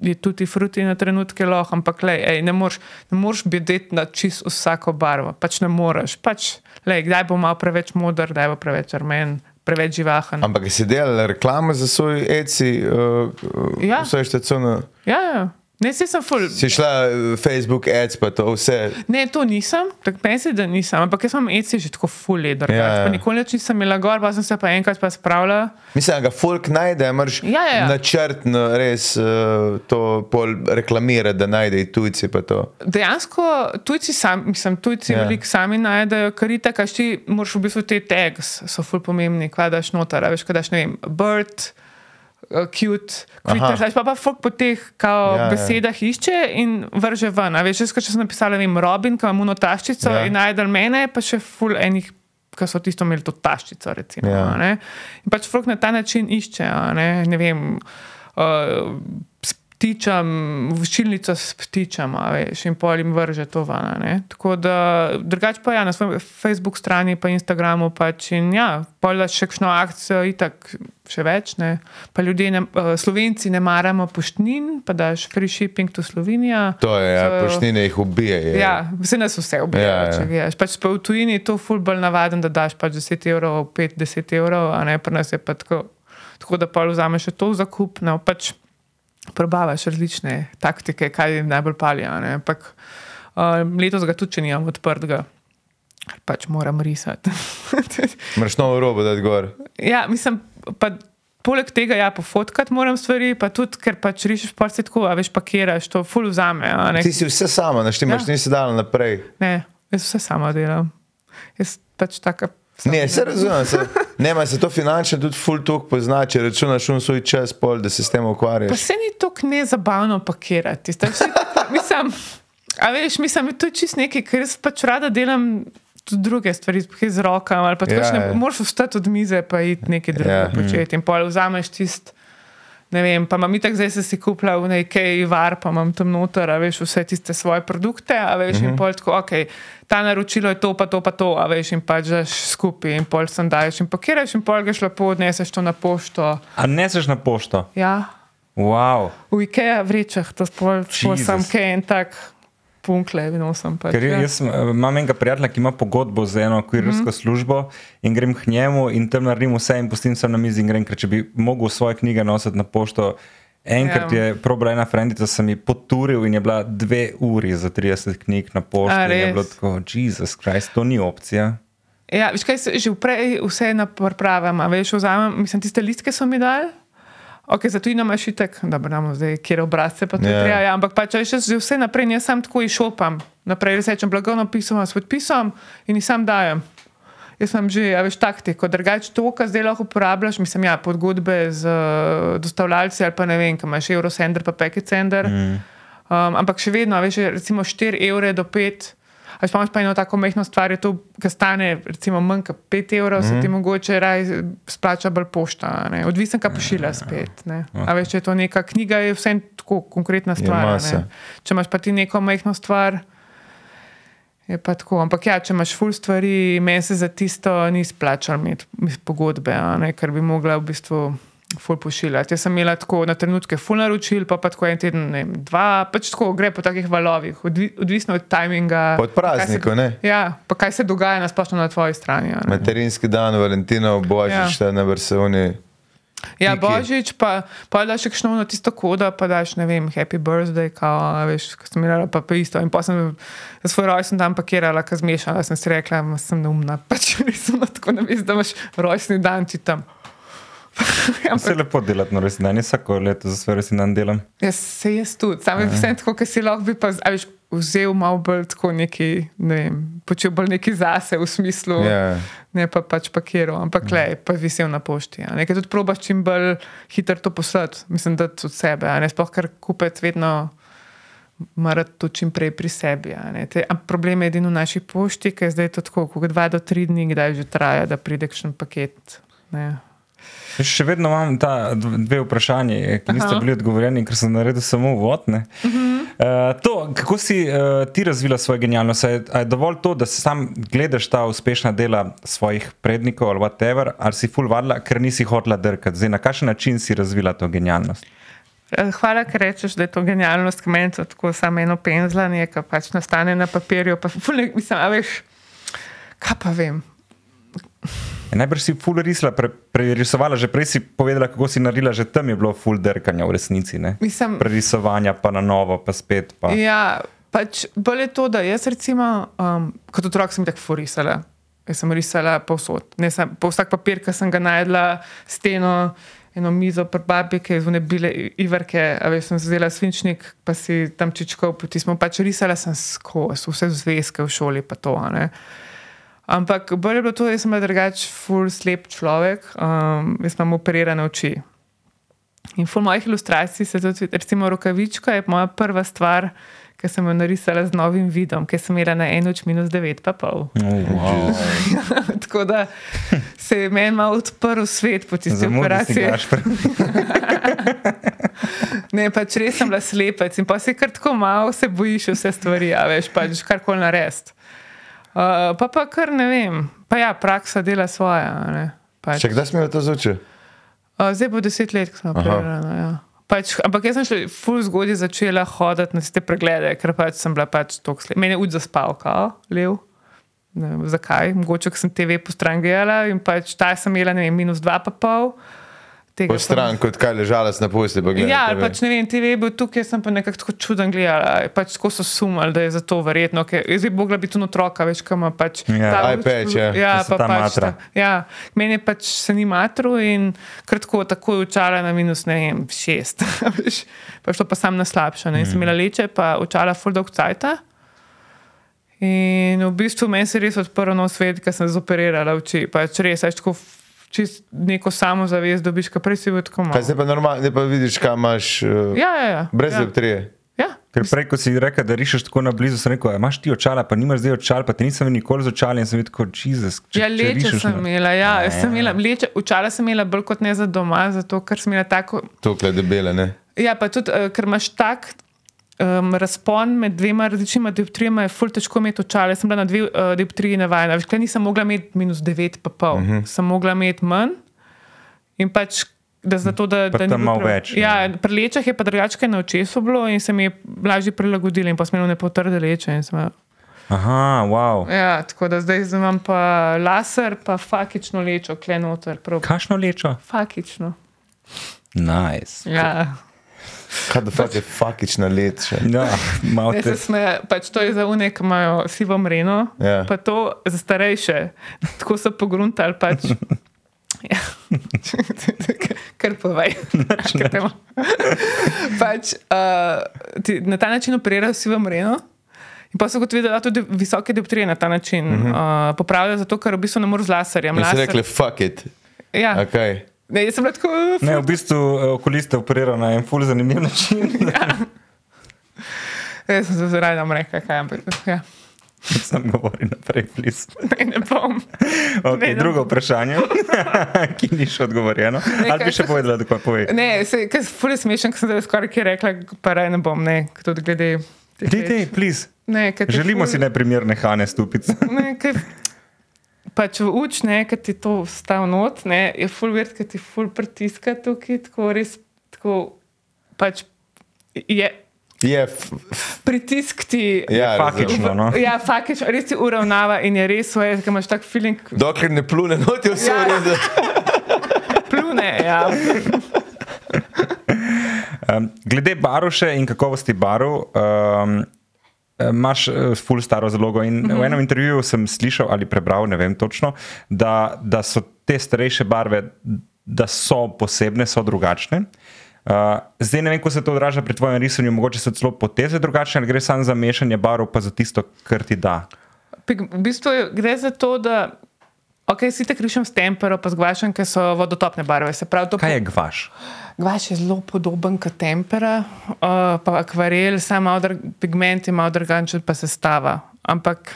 je tudi fruti na trenutke lahko, ampak lej, ej, ne moreš biti na čist vsako barvo. Pač ne moreš. Pač, lej, kdaj bo malo preveč modr, kdaj bo preveč armen. Preveč živahen. Ampak si delal reklame za svoj ECI, uh, ja. vse štacijo? Ja, ja. Ne, si sem full. Si šla v Facebook, ads, pa to vse. Ne, to nisem, tako meni da nisem, ampak jaz sem ads že tako full leder. Ja, ja. Nikoli več nisem imela gor, pa sem se pa enkrat pa spravila. Mislim, da ga folk najde, imaš ja, ja, ja. načrtno res uh, to pol reklamirati, da najde tujci pa to. Dejansko tujci sami, mislim, tujci ja. veliko sami najdejo, kar je tako, ti moraš v bistvu te tags, so full pomembni, kva daš noter, veš, kva daš, ne vem, bird cute, creature, pa pa folk po teh kao, ja, ja. besedah ja. išče in vrže ven. Veš, če sem napisala, vem, Robin, ki ima muno taščico ja. in najdel mene, pa še ful enih, ki so tisto imeli to taščico, recimo. Ja. In pač folk na ta način išče, ne, ne vem. Uh, ptičem, vršilnico s ptičem, veš, in pol jim vrže to van. Tako da, drugače pa ja, na svojem Facebook strani, pa Instagramu, pač in ja, pol da še kakšno akcijo, itak še več. Ne. Pa ljudje, ne, uh, slovenci ne maramo poštnin, pa daš free shipping to Slovenijo. To je, ja, poštnine jih ubije. Je. Ja, vse nas vse ubije. Ja, ja. Veš, pač pa v tujini je to fulbol navaden, da daš pač 10 evrov, 5-10 evrov, a ne pa nas je pa tako. Tako da pa vzameš to v zakup. No, pač, probavaš različne taktike, kaj jim najbolj palijo. Ampak uh, letos ga tudi, če nimam odprtega, pač moram risati. Mrš novo robo, da je gor. Ja, mislim, pa poleg tega, ja, pofotkati moram stvari, pa tudi, ker pač rišeš pa se tako, a veš, pakiraš, to ful vzame. Ti si vse sama, naštimaš, ja. nisi dal naprej. Ne, jaz vse sama delam. Jaz pač taka. Ne, se razumem. Se, ne, ma se to finančno tudi full talk pozna, če računaš v svoj čas, pol, da se s tem ukvarjaš. Pa se ni tako nezabavno pakirati. Mislim, a veš, mislim, to je čist nekaj, ker jaz pač rada delam tudi druge stvari z rokami, ali pa ja, ne ja. moreš vstati od mize, pa iti nekaj drugega ja. početi. In pol vzameš tisto ne vem, pa imam tako zdaj, da si kupila v nekaj var, pa imam tam noter, a veš, vse tiste svoje produkte, a veš, uh -huh. in mhm. pol tako, ok, ta naročilo je to, pa to, pa to, a veš, in pač daš skupaj in pol sem daješ in pakiraš in pol greš lepo, odneseš to na pošto. A neseš na pošto? Ja. Wow. V IKEA vrečah, to spol, sem kaj in tako punkle, nosim. Pač, ja. Jaz imam enega prijatelja, ki ima pogodbo z eno kurirsko mm službo in grem k njemu in tam naredim vse in pustim se na mizi in grem, ker če bi mogel svoje knjige nositi na pošto. Enkrat ja. je probala ena frendica, sem jih poturil in je bila dve uri za 30 knjig na pošti. In je bilo tako, Jezus Kristus, to ni opcija. Ja, veš kaj, že prej vse napravim, veš, vzamem, mislim, tiste listke so mi dali. Ok, za tujino imaš itek, da bomo zdaj, kjer obrazce pa Ja. yeah. treba. Ja, ampak veš, jaz že vse naprej, jaz sam tako išopam. Naprej rečem, blagovno pismo s podpisom in jih sam dajem. Jaz sem že, ja, veš, taktiko, drugače to, kar zdaj lahko uporabljaš, mislim, ja, pogodbe z uh, dostavljalci ali pa ne vem, kam imaš Eurosender pa Packet Sender. Mm. Um, ampak še vedno, veš, recimo 4 evre do 5. Ali pa imaš pa eno tako mehko stvar, je to, kar stane recimo manj kot 5 evrov, mm -hmm. se ti mogoče raj splača bolj pošta. a ne. Odvisen, kaj pošilja spet. Ne. A veš, če je to neka knjiga, je vse tako konkretna stvar. Če imaš pa ti neko mehko stvar. Je pa tako, ampak ja, če imaš ful stvari, meni se za tisto ni splačalo imeti pogodbe, ne, ker bi mogla v bistvu ful pošiljati. Jaz sem imela tako na trenutke ful naročil, pa pa tako en teden, ne dva, pač tako gre po takih valovih, odvi, odvisno od timinga. Od praznikov, kaj se- ne? Ja, pa kaj se dogaja na splošno na tvoji strani. Materinski dan, Valentinov, Božič, ja. na Vrsovni. Ja, Piki. božič, pa, pa daš še kakšno ono tisto kodo, pa daš, ne vem, happy birthday, kao, veš, ko sem imela pa, pa isto. In pa sem za svoj rojstni dan pakirala, ko zmešala, sem si rekla, "Ma, sem neumna, pač nisem tako, da veš, da imaš rojstni dan ti tam. Ja, Se je lepo delati na resni dan, vsako leto za svoj resni dan delam. Jaz se jaz tudi, sam je vse tako, ker si lahko bi pa a veš, vzel malo bolj tako neki, ne vem, počel bolj neki zase v smislu, Ja. ne pa pač pakiral, ampak le, pa visel na pošti. a Nekaj tudi probaš čim bolj hitro to poslati, mislim, da od sebe, a ne sploh kar kupec vedno. Mora to čim prej pri sebi. a ne. Te, problem je edino v naši pošti, ker je zdaj to tako, kot dva do tri dni, kdaj že traja, da pride kakšen paket. Ne. Še vedno imam ta dv- dve vprašanje, ki niste Aha. bili odgovorjeni, ker sem naredil samo uvod. Uh -huh. uh, to, kako si uh, ti razvila svojo genialnost? Je, je dovolj to, da sam gledaš ta uspešna dela svojih prednikov ali whatever, ali si full vadla, ker nisi hotela drkati? Zdaj, na kakšen način si razvila to genialnost? Eh, Hvala, ker rečeš, da je to genialnost, ki meni to tako samo eno penzlanje, ki pač nastane na papirju. Pa, ful ne- mislim, a veš, kaj pa vem. Je najbrž si full risala, pre, prerisovala, že prej si povedala, kako si naredila, že tam je bilo full drkanja v resnici. Ne? Mislim, Prerisovanja, pa na novo, pa spet. Pa. Ja, pač bolj je to, da jaz recimo, um, kot otrok sem tako furisala. Jaz sem risala povsod. Ne sem, po vsak papir, ki sem ga najdla, steno, eno mizo, babi, ki je zvone bile iverke, a veš, sem vzela svinčnik, pa si tam čičkal, poti smo pač risala sem skozi, vse zvezke v šoli, pa to. ne. Ampak bolj je bilo to, da sem bila drugač full slep človek, um, jaz imam operirane oči. In v mojih ilustracij se tudi, recimo, rokavička je moja prva stvar, ki sem jo narisala z novim vidom, ki sem imela na eno oč minus 9, pa pol. Oh, wow. Tako da se je meni malo odprl svet po tisti Zamudil si operaciji. Gašper. Ne, pač res sem bila slepec in pa si kar tako malo se bojiš vse stvari, a veš, pač karkoli narediti. Uh, pa pa kar ne vem, pa ja, praksa dela svoje. Pač. Še kdaj smo to začeli? Uh, zdaj bo deset let, ko sem operirana. Ja. Pač, ampak jaz sem še ful zgodaj začela hoditi na te preglede, ker pač sem bila pač tako slep. Meni je ud zaspal, kao, lev. Ne vem, zakaj, mogoče sem TV po stran gledala in pač ta sem imela, ne vem, minus dva pa pol. Tega Po stran, kot kaj ležala na posli. Ja, ali pač ne vem, TV je bil tukaj, jaz sem pa nekako tako čuden gledala. Pač tako so sumali, da je za to verjetno. Ker jaz bi mogla biti tu otroka, veš, kam pač. Ja. luč- iPad, ja. ja, pa ta pač matra. ta- Ja, meni pač se ni matru in kratko tako je učala na minus, ne vem, šest. pa šlo pa sam na slabše. Ne. Mm. Sem imela leče, pa učala full dog cajta. In v bistvu meni se je res odprl nov svet, ker sem zoperirala oči. Pač res, veš, tako čist neko samozavest dobiš, kaj prej si bil tako malo. Kaj zdaj pa normalno, zdaj pa vidiš, kam imaš. Uh, Ja, ja, ja. Brez ja. dioptrije. Ja. Ker prej, ko si rekel, da rišeš tako na blizu, sem rekel, "A imaš ti očala, pa nimaš zdaj očal, pa te nisem nikoli z očali in sem videl, kot Jezus. Ja, če leče sem imela, ja, Ne. jaz sem imela leče, učala sem imela bolj kot ne za doma, zato ker sem imela tako. Tukaj debele, ne? Ja, pa tudi, uh, ker imaš tak um, razpon med dvema različnima dioptrijama, je ful težko imeti očale. Sem bila na dve uh, dioptriji navajena, veš, kaj nisem mogla imeti minus 9, pa pol, uh Mhm. -huh. sem mogla imeti manj. In pač, da zato, da, Pa da malo prav- več, Ja, pri lečah je pa drugače na očesu bilo in se mi je lažje prilagodilo in pa smo imeli ne potrde leče. Aha, wow. Ja, tako da zdaj imam pa laser, pa fakično lečo, klenoter, prav. Kašno lečo? Fakično. Nice. Ja. Kaj da fakt je fakična let še. Ja, malo te. se smeje, pač to je za unek, ki imajo sivo mreno, Ja. pa to za starejše. Tako so pogruntali pač. Ja. Kar povej. Pač, uh, ti, na ta način operirajo vsi v mreno. In pa so kot videli, da tudi visoke dioptrije na ta način uh -huh. uh, popravljajo, zato ker v bistvu ne moreš z laserjem. So Laser- rekli, fuck it. ja. Okay. Ne, jaz sem bila tako. uh, Ne, v bistvu eh, okuliste operirajo na en ful zanimiv način. Jaz sem se rada rekla, kaj ampak. Ja. Sem govoril naprej, plis. Ne, ne bom. Okay, Ne, ne drugo bom. vprašanje, ki ni še odgovorjeno. Ali bi še povedala, da kaj pove? Ne, se, kaj ful je smešen, ker sem zdaj skoraj kaj rekla, pa raj ne bom, ne, tudi glede. reči. dej, plis. Ne, Želimo ful- si neprimerne hane stupice. Ne, kaj, pač v uč, ne, kad ti to stav not, ne, je full weird, kad ti full pritiska tukaj, tako res, tako, pač je Je, pritisk ti. ja, Fakično, no. Ja, fakič, res ti uravnava in je res, svoje, ker imaš tak feeling, Dokler ne plune, noti vse Ja. redu. plune, ja. Um, glede baruše in kakovosti barov, um, imaš uh, full staro zalogo. In mm -hmm. V enem intervjuju sem slišal ali prebral, ne vem točno, da, da so te starejše barve, da so posebne, so drugačne. Uh, zdaj ne vem, kako se to odraža pri tvojem risanju, mogoče so celo poteze drugačne, ali gre samo za mešanje barv, pa za tisto, kar ti da. V bistvu gre za to, da, ok, si te krišem s tempero, pa z gvašem, ker so vodotopne barve, pravi, to Kaj je gvaš? Gvaš je zelo podoben kot tempera, uh, pa akvarel, samo malo dr- pigment ima drugačen, pa sestava. Ampak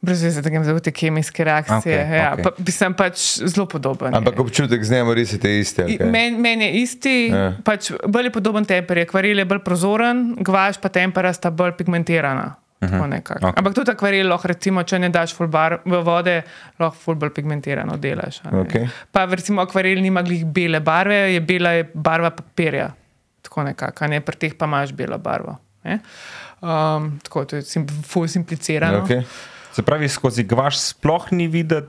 brez veze, da grem za te kemijske reakcije. Okej, ja, okej. pa, bi sem pač zelo podoben. Ampak je. občutek z njim risite isti. I- Okay. Meni men je isti, Ja. ja. pač bolj je podoben temper, akvarel je bolj prozoren, gvaš pa tempera sta bolj pigmentirana. Tako nekako. Okej. Ampak tudi akvarel lahko, recimo, če ne daš ful bar v vode, lahko ful bolj pigmentirano delaš. Okej. Pa recimo akvarel nima glih bele barve, je bela je barva papirja. Tako nekako, ne pri teh pa imaš belo barvo. ne. Um, tako, to je sim, ful simplicirano. Okay. Se pravi, skozi gvaš sploh ni videti,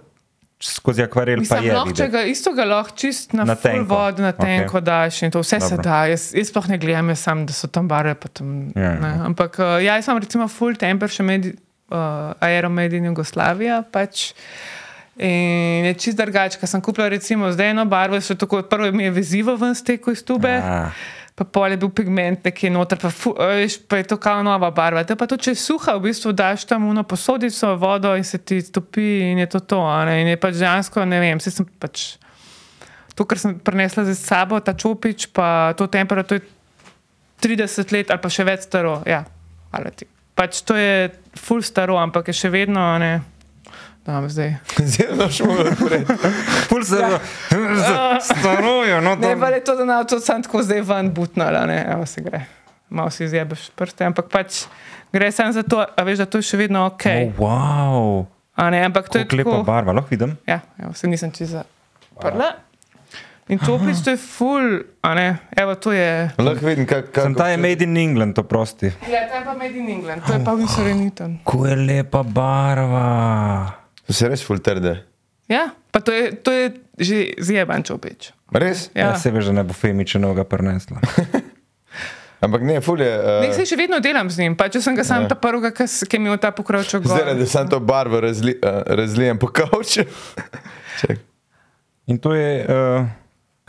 skozi akvarel pa Mislim, je. lahko, ga isto ga lahko čist na, Na tenko. vodo, na tenko okay. daš in to vse Dobro. se da. Jaz, jaz sploh ne gledam, jaz sam, da so tam barve. pa Tam, Ja, ja, ja. Ampak uh, ja, jaz sem recimo full temper še med uh, Aeromade in Jugoslavija. Pač. In je čist drugače, ker sem kupila recimo zdaj eno barvo, še tako, prvo mi je vezivo ven steko iz tube. Ah. Pa pol je bil pigment nekje noter, pa, fu, a veš, pa je to kao nova barva. Te pa to, če je suha, v bistvu daš tam uno posodico, vodo in se ti stopi in je to to. In je pač dejansko, ne vem, se sem pač. To, kar sem prinesla z sabo, ta čopič, pa to temperatura, to je 30 let ali pa še več staro. Ja, hvala ti. Pač to je full staro, ampak je še vedno, ne. Da, zdaj. Zdaj boš mogel odpreti. Ful se starujo, no Ne, to. pa je to, da nam to sam tako zdaj ven butnala, ne, evo se gre. Malo si izjebeš prste, ampak pač gre samo za to, a veš, da to je še vedno ok. Oh, wow. A ne, ampak to je Kako lepa tako. barva, lahko vidim. Ja, evo, se nisem čez zaprla. In to pič, to je full, a ne, evo, to je. Lahko vidim, kak, kak Sem ta je made in England, oprosti. Ja, to je pa Made in England, to je pa Winsor Newton. Ko je lepa barva. To se res ful trde. Ja, pa to je, to je že zjeban čopič. Res? Ja, Ja. se veš, da ne bo Femičenovega prinesla. Ampak ne, ful je. Uh, Nek se še vedno delam z njim, pa če sem ga sam Ja. ta prvega, ki mi je imel ta pokrovček Zdaj, gor. da sem to barvo razli, uh, razlijem po kavču. In to je, uh,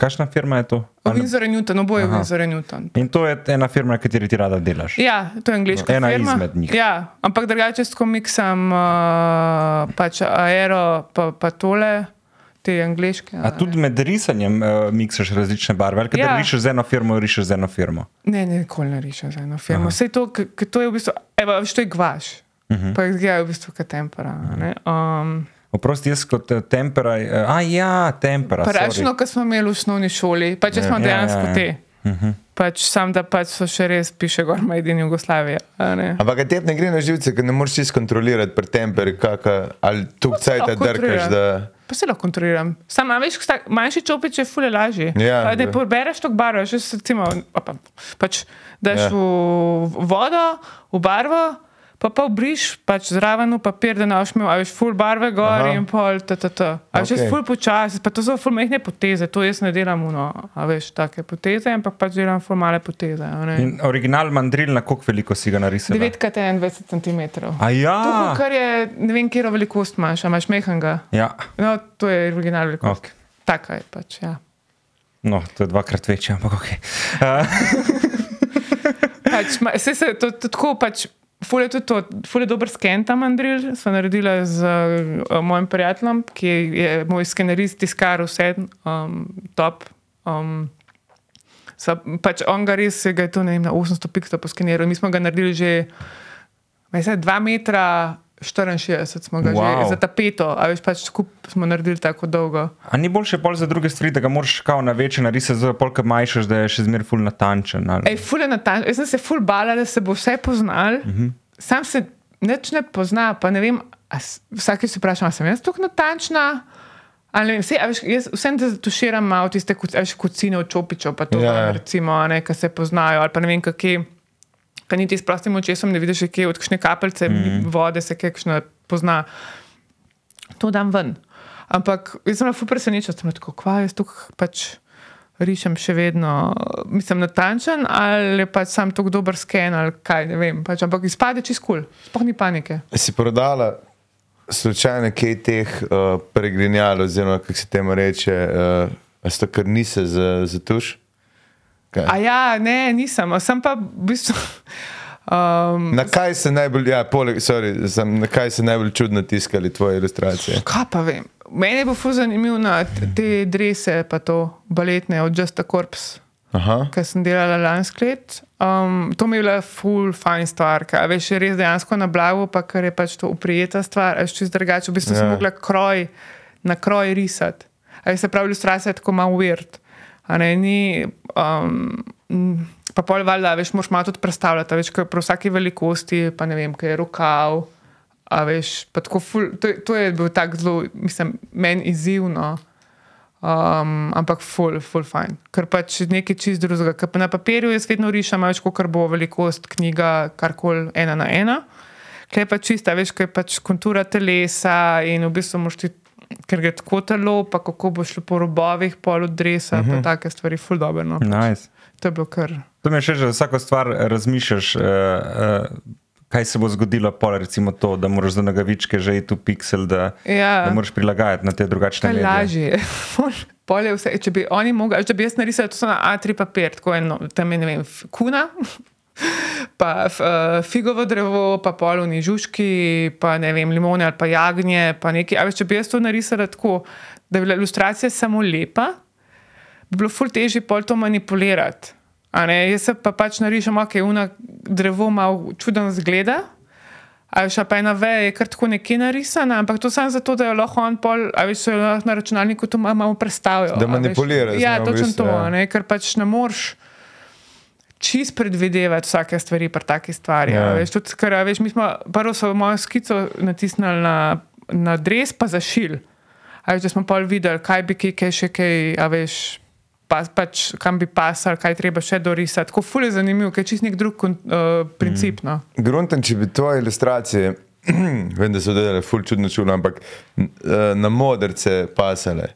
kakšna firma je to? Winsor Newton, oboje Aha. Winsor Newton. In to je ena firma, na kateri ti rada delaš. Ja, to je angliška Ena firma. izmed njih. Ja, ampak drugače s komiksam, uh, pač aero, pa, pa tole, te angliške. A tudi med risanjem uh, miksaš različne barve, ali kadar Ja. rišeš z eno firmo, rišeš z eno firmo. Ne, ne, nikoli ne rišem za eno firmo. Vse to, to je v bistvu, evo, veš, to je gvaš. Uh -huh. Pa izgleda v bistvu kot tempera. a ne. Um, Oprosti, jaz kot eh, tempera. Uh, a ja, tempera. račno, ko smo imeli v osnovni šoli, pa če smo Ja, dejansko ja, ja. te. Pač sam, da pač so še res piše gor Made in Jugoslavija. a ne. Ampak tebi ne gre na živce, ker ne moreš čisto kontrolirati pri temperi, kaka, ali tu cajt lahko drkaš. Da... Pa se lahko kontroliram. Sam, a veš, tak, manjši čopič je fule lažji. Ja, Pa da pobereš to barvo, še se recimo, pa, pač daš Ja. v v vodo, v barvo, pa pa obriš pač zraven v papir, da ne boš imel, a veš, ful barve gor Aha. In pol, ta, ta, ta. A veš, Okej. okay. ful počasi, pa to so ful mehne poteze, to jaz ne delam uno, a veš, take poteze, ampak pač delam ful male poteze. In original mandril, na koliko veliko si ga narisal? 9x21 cm. A ja, To, kar je, ne vem, kje velikost imaš, a imaš mehenga. ja. No, to je original velikost. Okay. Taka je pač, ja. No, to je dvakrat večje, ampak ok. Uh, Pač, ma, se, se, to, to, tako pač. Ful je tudi to, ful je dober sken tam, Andrij. Sva naredila z uh, mojim prijateljem, ki je moj skenerist, tiskar, vse um, top. Um, sva, pač on ga res, ga je to ne vem, na 800 piksel poskeniral. Mi smo ga naredili že, mislim, 2 metra 64 smo ga wow. Že za tapeto, a veš pač skupaj smo naredili tako dolgo. a ni boljše pol za druge stvari, da ga moraš kao na večje narisati, zdaj polk majšaš, da je še zmeraj full natančen. ali- Ej, ful je natančno. Jaz sem se ful bala, da se bo vse poznal. Uh -huh. Sam se nič ne pozna, pa ne vem, vsakeč se vprašam, sem jaz tako natančna. Ali a veš, jaz vsem te tuširam malo tiste kuc- kucine od čopičev, pa to, Ja, ja. yeah. recimo, ne, ki se poznajo, ali pa ne vem, kakšne. Kaj niti s prostim očesom ne vidiš, kje od kakšne kapljice mm. vode se kakšna pozna. To dam ven. Ampak jaz sem bila ful presenečena, sem tako, kva jaz tukaj pač rišem še vedno, mislim, natančen ali je pač sam tako dober sken ali kaj, ne vem. Pač, ampak izpade čez kul, cool. sploh ni panike. Si prodala slučajno kaj teh uh, pregrinjal, oziroma kako se temu reče, uh, a sta kar nise za, za tuš? Kaj? A ja, ne, nisem, sem pa v bistvu. Um, Na kaj se najbolj, ja, poleg, sorry, sem, na kaj se najbolj čudno tiskali tvoje ilustracije? kaj pa vem. Meni je bil fuz zanimiv na te drese, pa to baletne od Just a Corpse. Aha. ki sem delala lansko let. Um, to mi je bila full fajn stvar, a veš, je res dejansko na blagu, pa ker je pač to uprijeta stvar, a veš, čez drugače. V bistvu yeah. sem Ja. mogla kroj na kroj risati. A veš, se pravi, ilustracija je tako malo weird. Um, pa pol valjda, veš, moraš malo tudi predstavljati, veš, ker pri vsaki velikosti, pa ne vem, kaj je rokav. A veš, ful, to, je- to je bil tak zelo, mislim, meni izzivno. Um, ampak ful, ful fajn. Ker pač nekaj čist drugega. Ker pa na papirju jaz vedno rišem, veš, kar bo velikost knjiga, karkoli ena na ena. Kaj je pa čista, veš, kaj je pač kontura telesa in v bistvu moš ti, ker gre tako telo, pa kako bo šlo po robovih, pol od dresa, uh -huh. pa take stvari, ful dobro. No. Nice. To je bilo kar. To mi je še, za vsako stvar razmišljaš, uh, uh, kaj se bo zgodilo, pol, recimo to, da moraš za nogavičke že iti v pixel, da, Ja. da moraš prilagajati na te drugačne medije. lažje. Pol je vse, če bi oni mogli, če bi jaz narisala to so na A3 papir, tako eno, tam je ne vem, kuna, pa uh, figovo drevo, pa polovni žužki, pa ne vem, limone ali pa jagnje, pa nekaj. A veš, če bi jaz to narisala tako, da bi bila ilustracija samo lepa, bi bilo ful težje pol to manipulirati. Ne, jaz se pa pač narišem, ok, una drevo malo čudno zgleda. A veš, pa ena veja je kar tako nekje narisana, ampak to samo zato, da jo lahko on pol, a veš, jo lahko na računalniku to malo, predstavijo. Da a veš. manipulira z Ja, njo v točno bistvu, to, ja. ne, ker pač ne moreš čist predvidevati vsake stvari, pa take stvari. Ja. Ja. Veš, tudi, ker, a veš, mi smo prvo so mojo skico natisnili na, na dres, pa zašil. A veš, da smo pol videli, kaj bi kaj, kaj še kaj, a veš. Pa, pač, kam bi pasal, kaj treba še dorisati. Tako ful je zanimivo, ker je čist nek drug uh, princip. No. Grunten, če bi tvoje ilustracije, vem, da so delale ful čudno čulo, ampak eh, na modrce pasale.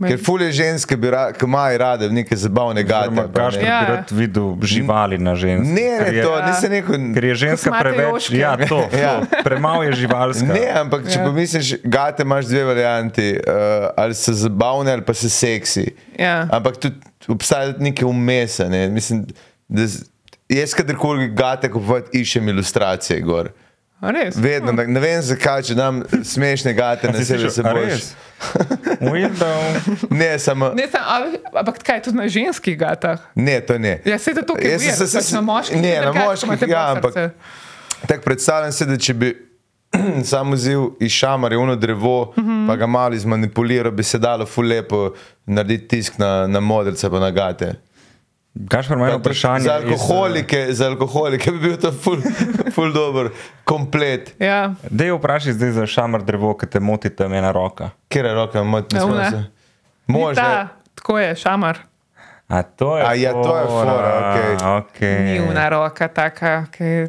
Ker ful je ženske, bi ra- ki imajo rade neke zabavne gate. pa Gašpor ne. Ja. bi rad videl živali na ženski. Ne, ne, je- to, Ja. nisem rekel. Ker je ženska preveč, ja, to, Ja. to, premalo je živalska. Ne, ampak če Ja. pomisliš, gate imaš dve varianti, uh, ali so zabavne ali pa so seksi. Ja. Ampak tudi obstaja tudi nekaj umesa. Ne? Mislim, da jaz kadarkoli gate kupovati, iščem ilustracije gor. A Res? Vedno, ne, ne vem zakaj, če dam smešne gate na sebe, se? Window. Ne, samo. Ne, sam, a, ampak kaj tudi na ženskih gatah? Ne, to ne. Ja, se to tukaj Jaz sem vidi, se- pač na moških. Ne, je na moških, ja, ampak tako predstavljam si, da če bi sam vzel iz šamara uno drevo, mm Mhm. -hmm. pa ga malo izmanipuliral, bi se dalo ful lepo narediti tisk na, na modrce pa na gate. Gašpor, ima eno vprašanje. Za iz, alkoholike, za alkoholike bi bil to ful, ful dober komplet. Ja, Dej vprašaj zdaj za šamar drevo, ki te moti tam ena roka. Kjer je roka, mot, ne Ja, spomnim one. se. Ni Možno. ta, tako je, šamar. A to je A ja, to je fora, okej. okay. Ni una roka taka, ki.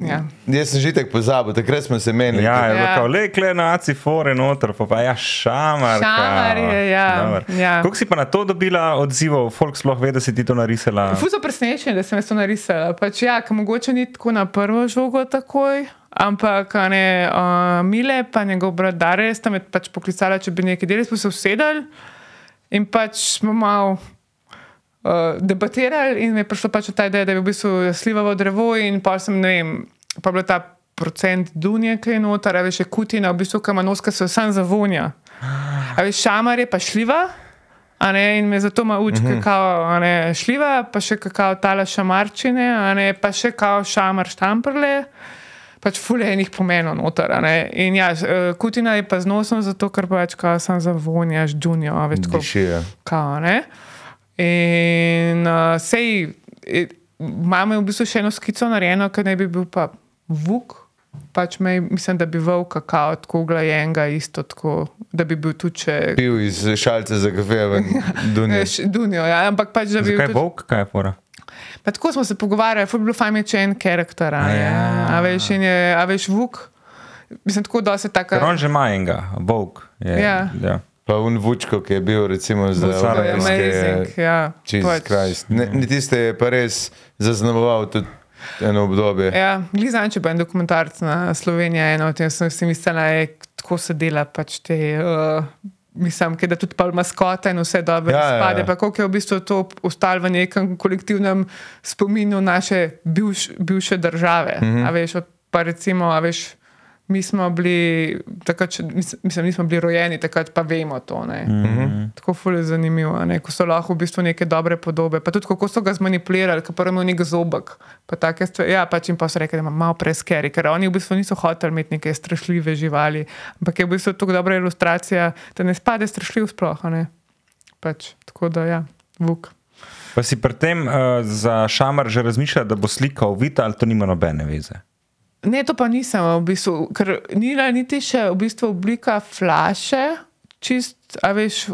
Ja. Jaz sem že tako pozabil, takrat smo se menili. Ja, je Ja. ja. le kle na aci fore noter, pa, pa ja, šamar. Šamar je, ja, ja. Kako si pa na to dobila odzivov, folk sploh ve, da si ti to narisala? Ful so presenečeni, da sem jaz to narisala. Pač, ja, mogoče ni tako na prvo žogo takoj. Ampak ne, uh, Mile, pa njegov brat Dare, sta me pač poklicala, če bi nekaj delali, smo se usedali In pač smo malo uh, debatirali, in je prišlo pač ta ideja, da je v bistvu slivavo drevo, in pa sem, ne vem, pa je bil ta procent dunje, ki je noter, veš, je kutina, v bistvu kamanoska se vsem zavonja. A veš, šamar je pa šliva. Ne, in me zato ima uč, Mhm. kakao, a ne šljiva, pa še kakao tala šamarčine, ne, pa še kao šamar štamprle, pač fulje enih pomenov noter. In ja, eh, kutina je pa z nosom, zato ker pač kao sem zavonjaš džunijo, veš, tako Dišijo. kao, ne. In uh, sej, imamo v bistvu še eno skico narejeno, ki naj bi bil pa vuk. Pač me, mislim, da bi volk kakao tako glajenega, isto tako, da bi bil tudi če. Pil iz šalce za kafe. Veš, Dunijo, ja, ampak pač, da bi Kaj je bil tudi. volk, kaj je fora? Pa tako smo se pogovarjali, ful bi bilo fajn, če en karakter. A, ja. a veš, in je, a veš, vuk. Mislim, tako da se tako. On že ima enega, volk. Je, Ja. ja. Pa un vučko, ki je bil recimo za je Sarajevske amazing. Ja, Jesus pač. Christ. Ne, ne tiste je pa res zaznamoval tudi eno obdobje. Ja, glizan, če bo en dokumentarc na Sloveniji, eno od tem sem si mislila, da je tako se dela pač te. Uh, Mislim, da tudi pol maskota in vse dobro Ja, ja, ja, spade. ja. Ja, ja. Kako je v bistvu to ostalo v nekem kolektivnem spominu naše bivš, bivše države. Mm Mhm. -hmm. A veš, pa recimo, a veš, mi smo bili, takrat, mislim, nismo bili rojeni, takrat pa vemo to. Ne. Mm. -hmm. Tako ful je zanimivo, ne, ko so lahko v bistvu neke dobre podobe. Pa tudi kako so ga zmanipulirali, ko prvo imel nek zobek. Pa take stvari. Ja, pač jim pa so rekli, da ima malo preskeri, ker oni v bistvu niso hoteli imeti neke strašljive živali. Ampak je v bistvu tako dobra ilustracija, da ne spade strašljiv sploh. Pač, tako da ja, vuk. Pa si pri tem uh, za šamar že razmišljal, da bo slikal vita, ali to nima nobene veze? Ne, to pa nisem, v bistvu, ker ni bila niti še v bistvu oblika flaše, čist, a veš.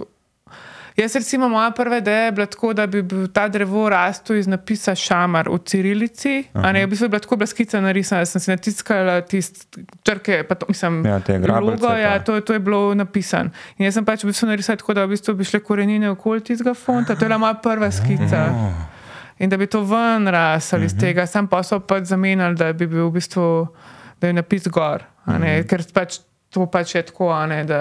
Jaz, recimo, moja prva ideja je bila tako, da bi bil ta drevo rastel iz napisa šamar v cirilici. A ne, v bistvu je bila tako bila skica narisana, sem si natiskala tiste črke, pa to, mislim, Ja, te grabljce logo, ja, to, to je bilo napisano. In jaz sem pač v bistvu narisala tako, da v bistvu bi šle korenine okoli tistega fonta, to je bila moja prva skica. In da bi to ven rasel iz tega, sam pa so pač zamenjali, da bi bil v bistvu, da je napis gor, ne, ker pač to pač je tako, a ne, da.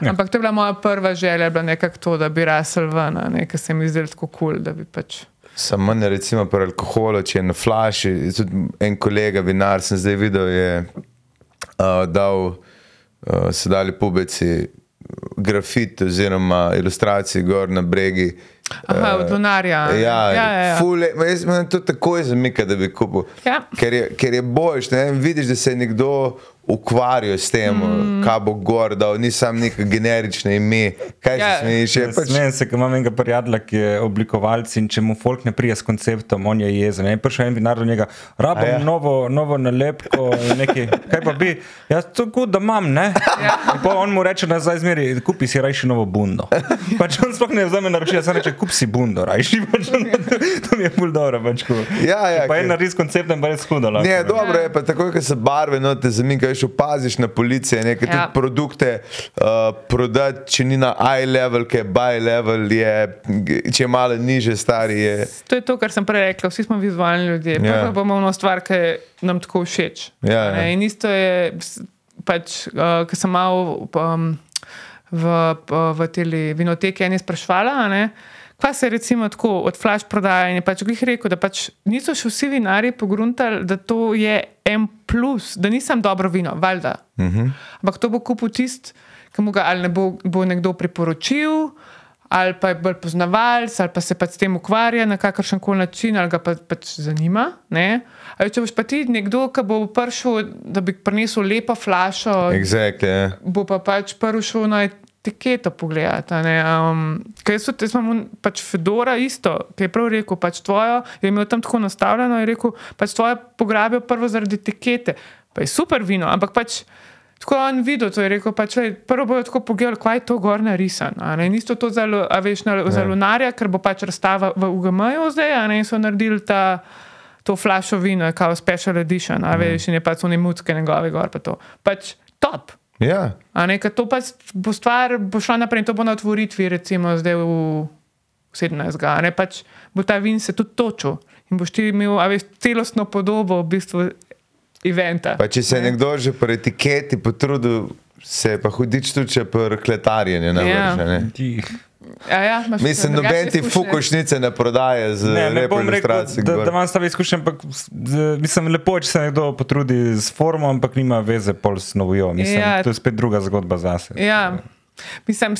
Ja. Ampak to je bila moja prva želja, bila nekako to, da bi rasel ven, ker se mi zdi tako kul, cool, da bi pač. Samo ne recimo pri alkoholu, če je na flaši. Tudi en kolega, vinar, sem zdaj videl, je uh, dal, uh, so dali pubeci grafit oziroma ilustracije gor na bregi. Aha, od lunarja. Ja, ja, ja, ja. Fule, jaz imam to takoj zamika, da bi kupil. Ja. Ker je, ker je boljš, ne vidiš, da se je nekdo ukvarjal s tem, mm. kaj bo gor, da ni sam neko generično ime. Kaj Ja. se smeješ? Je Pač... Smejem se, ker imam enega prijatelja, ki je oblikovalec in če mu folk ne prija s konceptom, on je jezen. Je prišel en vinar do njega, rabim ja. ja. novo, novo nalepko, nekaj, kaj pa bi, jaz to gut, da imam, ne? Ja. Pa on mu reče nazaj zmeri, kupi si rajši novo bundo. Pač on sploh ne vzame naročila, samo reče, kupi si bundo, rajši. Pač on, to, to mi je pol dobro. Pač, ko- Ja, ja, pa ker- en naredi s konceptom, pa je lahko, Ne, ne. dobro je, pa takoj, ko se barve note zamikaš, opaziš na policije, nekaj Ja. produkte uh, prodati, če ni na high level, ki je buy level, je, če je malo niže, stari je. To je to, kar sem prej rekla. Vsi smo vizualni ljudje. Ja. Pa bomo ono stvar, ki nam tako všeč. Ja, ja. In isto je, pač, uh, ko sem malo um, v, v teli vinoteki eni sprašvala. ne, Kva se recimo tako od flash prodaje in je pač glih rekel, da pač niso še vsi vinari pogruntali, da to je en plus, da nisem dobro vino, valjda. Uh Mhm. -huh. Ampak to bo kupil tist, ki mu ga ali ne bo, bo nekdo priporočil, ali pa je bolj poznavalec, ali pa se pač s tem ukvarja na kakršen koli način, ali ga pa, pač zanima. Ali če boš pa ti nekdo, ki bo prišel, da bi prinesel lepo flašo, Exactly, ja. bo pa pač prvi šel na etiketo pogledati. Um, ker jaz tudi- jaz imam un- pač Fedora isto, ki je prav rekel, pač tvojo je imel tam tako nastavljeno in rekel, pač tvojo pograbijo prvo zaradi etikete. Pa je super vino, ampak pač. Tako je on videl, to je rekel, pač, lej, prvo bojo tako pogledali, kaj je to gor narisano. Ni isto to za, veš, na, za lunarja, ker bo pač razstava v UGM-ju zdaj, a ne in so naredili ta, to flašo vino, kao special edition, a veš, in je pač oni mutke njegove gor, pa to. Pač top. Ja. A ne, to pač bo stvar, bo šla naprej to bo na otvoritvi, recimo zdaj v 17. A ne pač bo ta vin se tudi točil in boš ti imel, veš, celostno podobo v bistvu eventa. Pa če se je nekdo že po etiketi potrudil Se je pa hudič tudi, če prkletarjenje ne Ja. vrže. Ne? Ti- Ja, ja, imaš Mislim, noben ti fukošnice ne prodaje z Ne, ne bom rekel, da, da imam stave izkušnje, ampak z- mislim, lepo, če se nekdo potrudi z formo, ampak nima veze pol s novojo. Mislim, Ja. to je spet druga zgodba zase. Ja, mislim,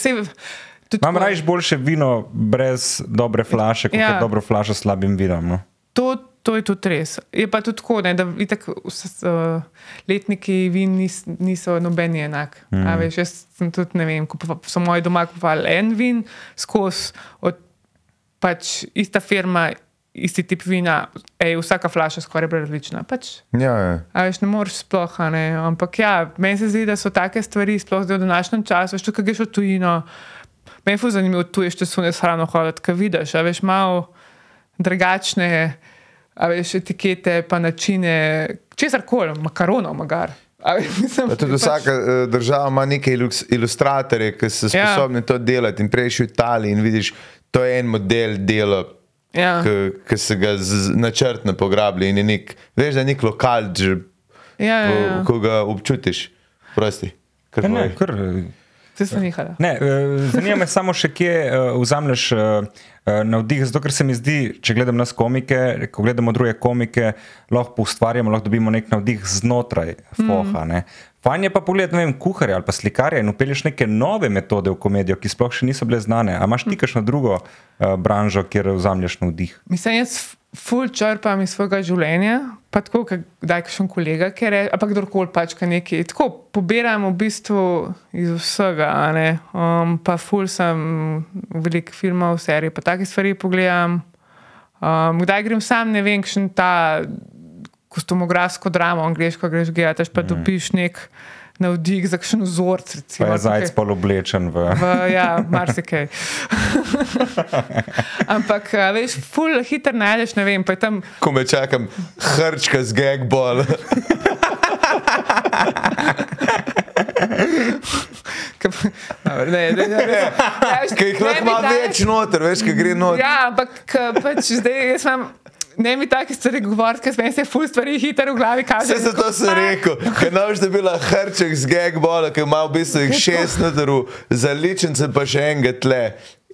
tudi Imam raje boljše vino brez dobre flaše, kot Ja. ja. dobro flašo s slabim vinom. No? To, to je tudi res. Je pa tudi tako, ne, da itak, vse, uh, letniki vin nis, niso nobeni enak. Mm. Veš, jaz sem tudi, ne vem, kupova, so moji doma kupovali en vin, skozi od pač ista firma, isti tip vina, ej, vsaka flaša skoraj različna. Pač, Ja, ja. A veš, ne moreš sploh, ne. Ampak ja, meni se zdi, da so take stvari, sploh zdaj v današnjem času, veš, tukaj greš v tujino. Meni je zanimivo, tu je še sunes hrano hoditi, kaj vidiš, a veš, malo drugačne, veš, etikete, pa načine, česar koli, makaronov, magar. Mislim, tudi pač- vsaka eh, država ima neke ilus- ilustratorje, ki so Ja. sposobni to delati. In prej si v Italiji in vidiš, to je en model dela, Ja, ki se ga načrtno pograblja. In je nek, veš, da je nek lokal, že, ja, ja, ja. ko ga občutiš. Prosti. Kar Ja, ne, povej. kar, Se sem nehala. Ne, eh, zanima me samo še, kje uh, vzameš uh, navdih, zato ker se mi zdi, če gledam nas komike, ko gledamo druge komike, lahko ustvarjamo, lahko dobimo nek navdih znotraj foha. Mm. Fajn je pa pogledati, ne vem, kuharja ali pa slikarja in upelješ neke nove metode v komedijo, ki sploh še niso bile znane. A imaš ti kakšno drugo uh, branžo, kjer vzameš navdih? Mislim, jaz ful črpam iz svojega življenja, pa tako, da je kakšen kolega, ker je, pa kdorkoli pač kaj nekaj. Tako pobiram v bistvu iz vsega. Um, pa ful sem veliko filmov, serij, pa take stvari pogledam. Um, kdaj grem sam, ne vem, kakšen ta kostumografsko dramo, angliško greš gledati, až pa mm. dobiš nek navdih za kakšen vzorc. Pa Recimo, je zajec pol oblečen v. V, ja, marsikaj. Ampak, a veš, ful hitro najdeš, ne vem, pa je tam. Ko me čakam, hrčka z. Ke, Dobro, ne, ne, ne, Ki jih lahko ima več noter, veš, ki gre noter. Ja, ampak pač zdaj jaz imam. Ne mi take stvari govoriti, ker meni se ful stvari hitro v glavi kaže. Vse zato sem rekel, ker noč da bila hrček z gagbola, ki ima v bistvu jih šest noterov, za ličence pa še enega tle.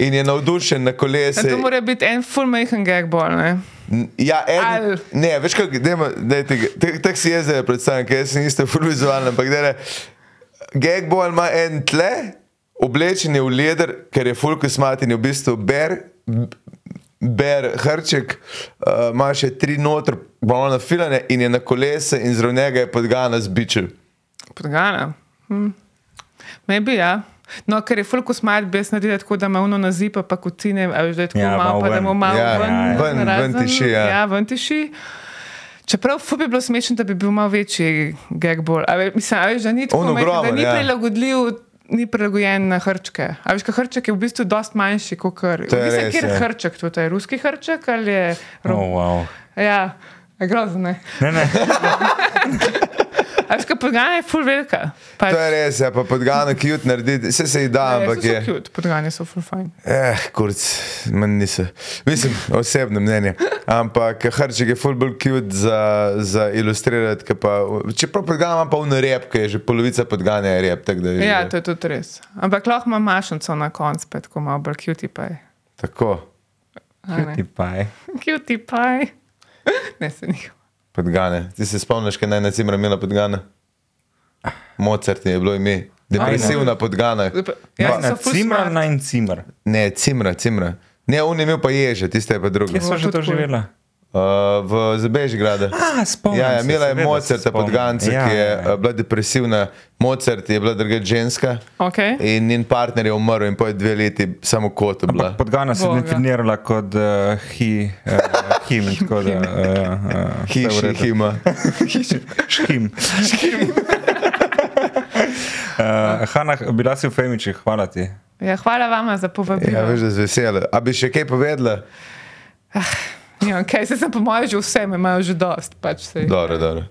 In je navdušen na kolese. To mora biti en full majhen gagball, ne? Ja, en, ne, veš kako, tako si jaz zdaj predstavljam, ker jaz sem isto full vizualen, ampak dele, gagball ima en tle, oblečen je v leder, ker je full kosmat in je v bistvu ber, ber hrček, uh, ima še tri noter, bolj nafilane in je na kolese in zraven njega je podgana z bičem. Podgana. Hm. Maybe, ja. No, ker je full kosmat, bi jaz naredila tako, da ima uno nazipa, pa kocine, a veš, da je tako Ja, malo, malo pa da ven. mu malo Ja, ven, ja, ja. Ven- ven razen- tiši, ja. Ja, ven tiši. Čeprav fu bi bilo smešno, da bi bil malo večji ve- Mislim, a veš, da ni tako On majhen, da ogromen, ni ja. prilagodljiv. Ni prilagojen na hrčke. A veš, hrček je v bistvu dosti manjši kot kar. To je Mislim, res, kjer ja. hrček, to je ruski hrček ali je. rom- Oh, wow. Ja, je grozno. ne. Ne, ne. A veš, kaj podgana je full velika. Pač, To je res, ja, pa podgana cute narediti, vse se ji da, ampak je. Cute, podgane so full fine. Eh, kurc, manj niso. Mislim, osebno mnenje. Ampak hrček je full bolj cute za, za ilustrirati. Pa, čeprav podgana ima pa v rep, ki je že polovica podgane je rep. tako da je Ja, že- to je tudi res. Ampak lahko ima mašnico na koncu, spet ko ima bolj cutie pie. Tako, A ne? Ti pa je. Cutie pie. Ne se njih. Podgane. Ti se spomniš, kaj naj na cimra imela podgana? Mozart je bilo ime. Depresivna podgana. Ja, Na cimra, na in cimr. Ne, cimra, cimra. Ne, on je imel pa ježe, tiste je pa drugo. Kje so že to živela? Uh, v spomnim Ja, ja, imela je Mozarta spomnim. podganca, Ja, ki je ja, ja. eh, bila depresivna. Mozart je bila druga ženska Okay. in njen partner je umrl in po dve leti samo kot bila. Ampak podgana se je definirala kot uh, hi, uh, him, tako da. Uh, uh, Hiši, hima. Škim. Uh, Hanna, bila si v Femiči, hvala ti. Ja, hvala vama za povabilo. Ja, veš, da z veseljem. A bi še kaj povedala? Ja, okay, se sem po mojem že vse, imajo že dost. Pač. Dobro, dobro.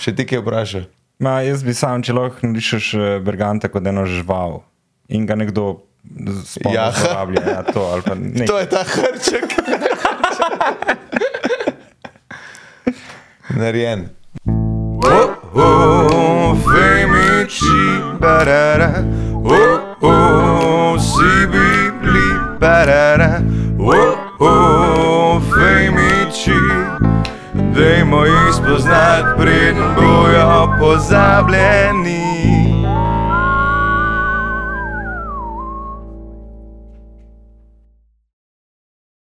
Še ti kaj vprašaj? Ma, jaz bi sam, če lahko narišeš eh, Berganta kot eno žival in ga nekdo spomni, Ja. Ja, to, ali pa nekaj. To je ta hrček. Narejen. Oh, oh, femiči. parara, oh, oh, si bibli, parara, oh, Dajmo jih spoznati, preden bojo pozabljeni.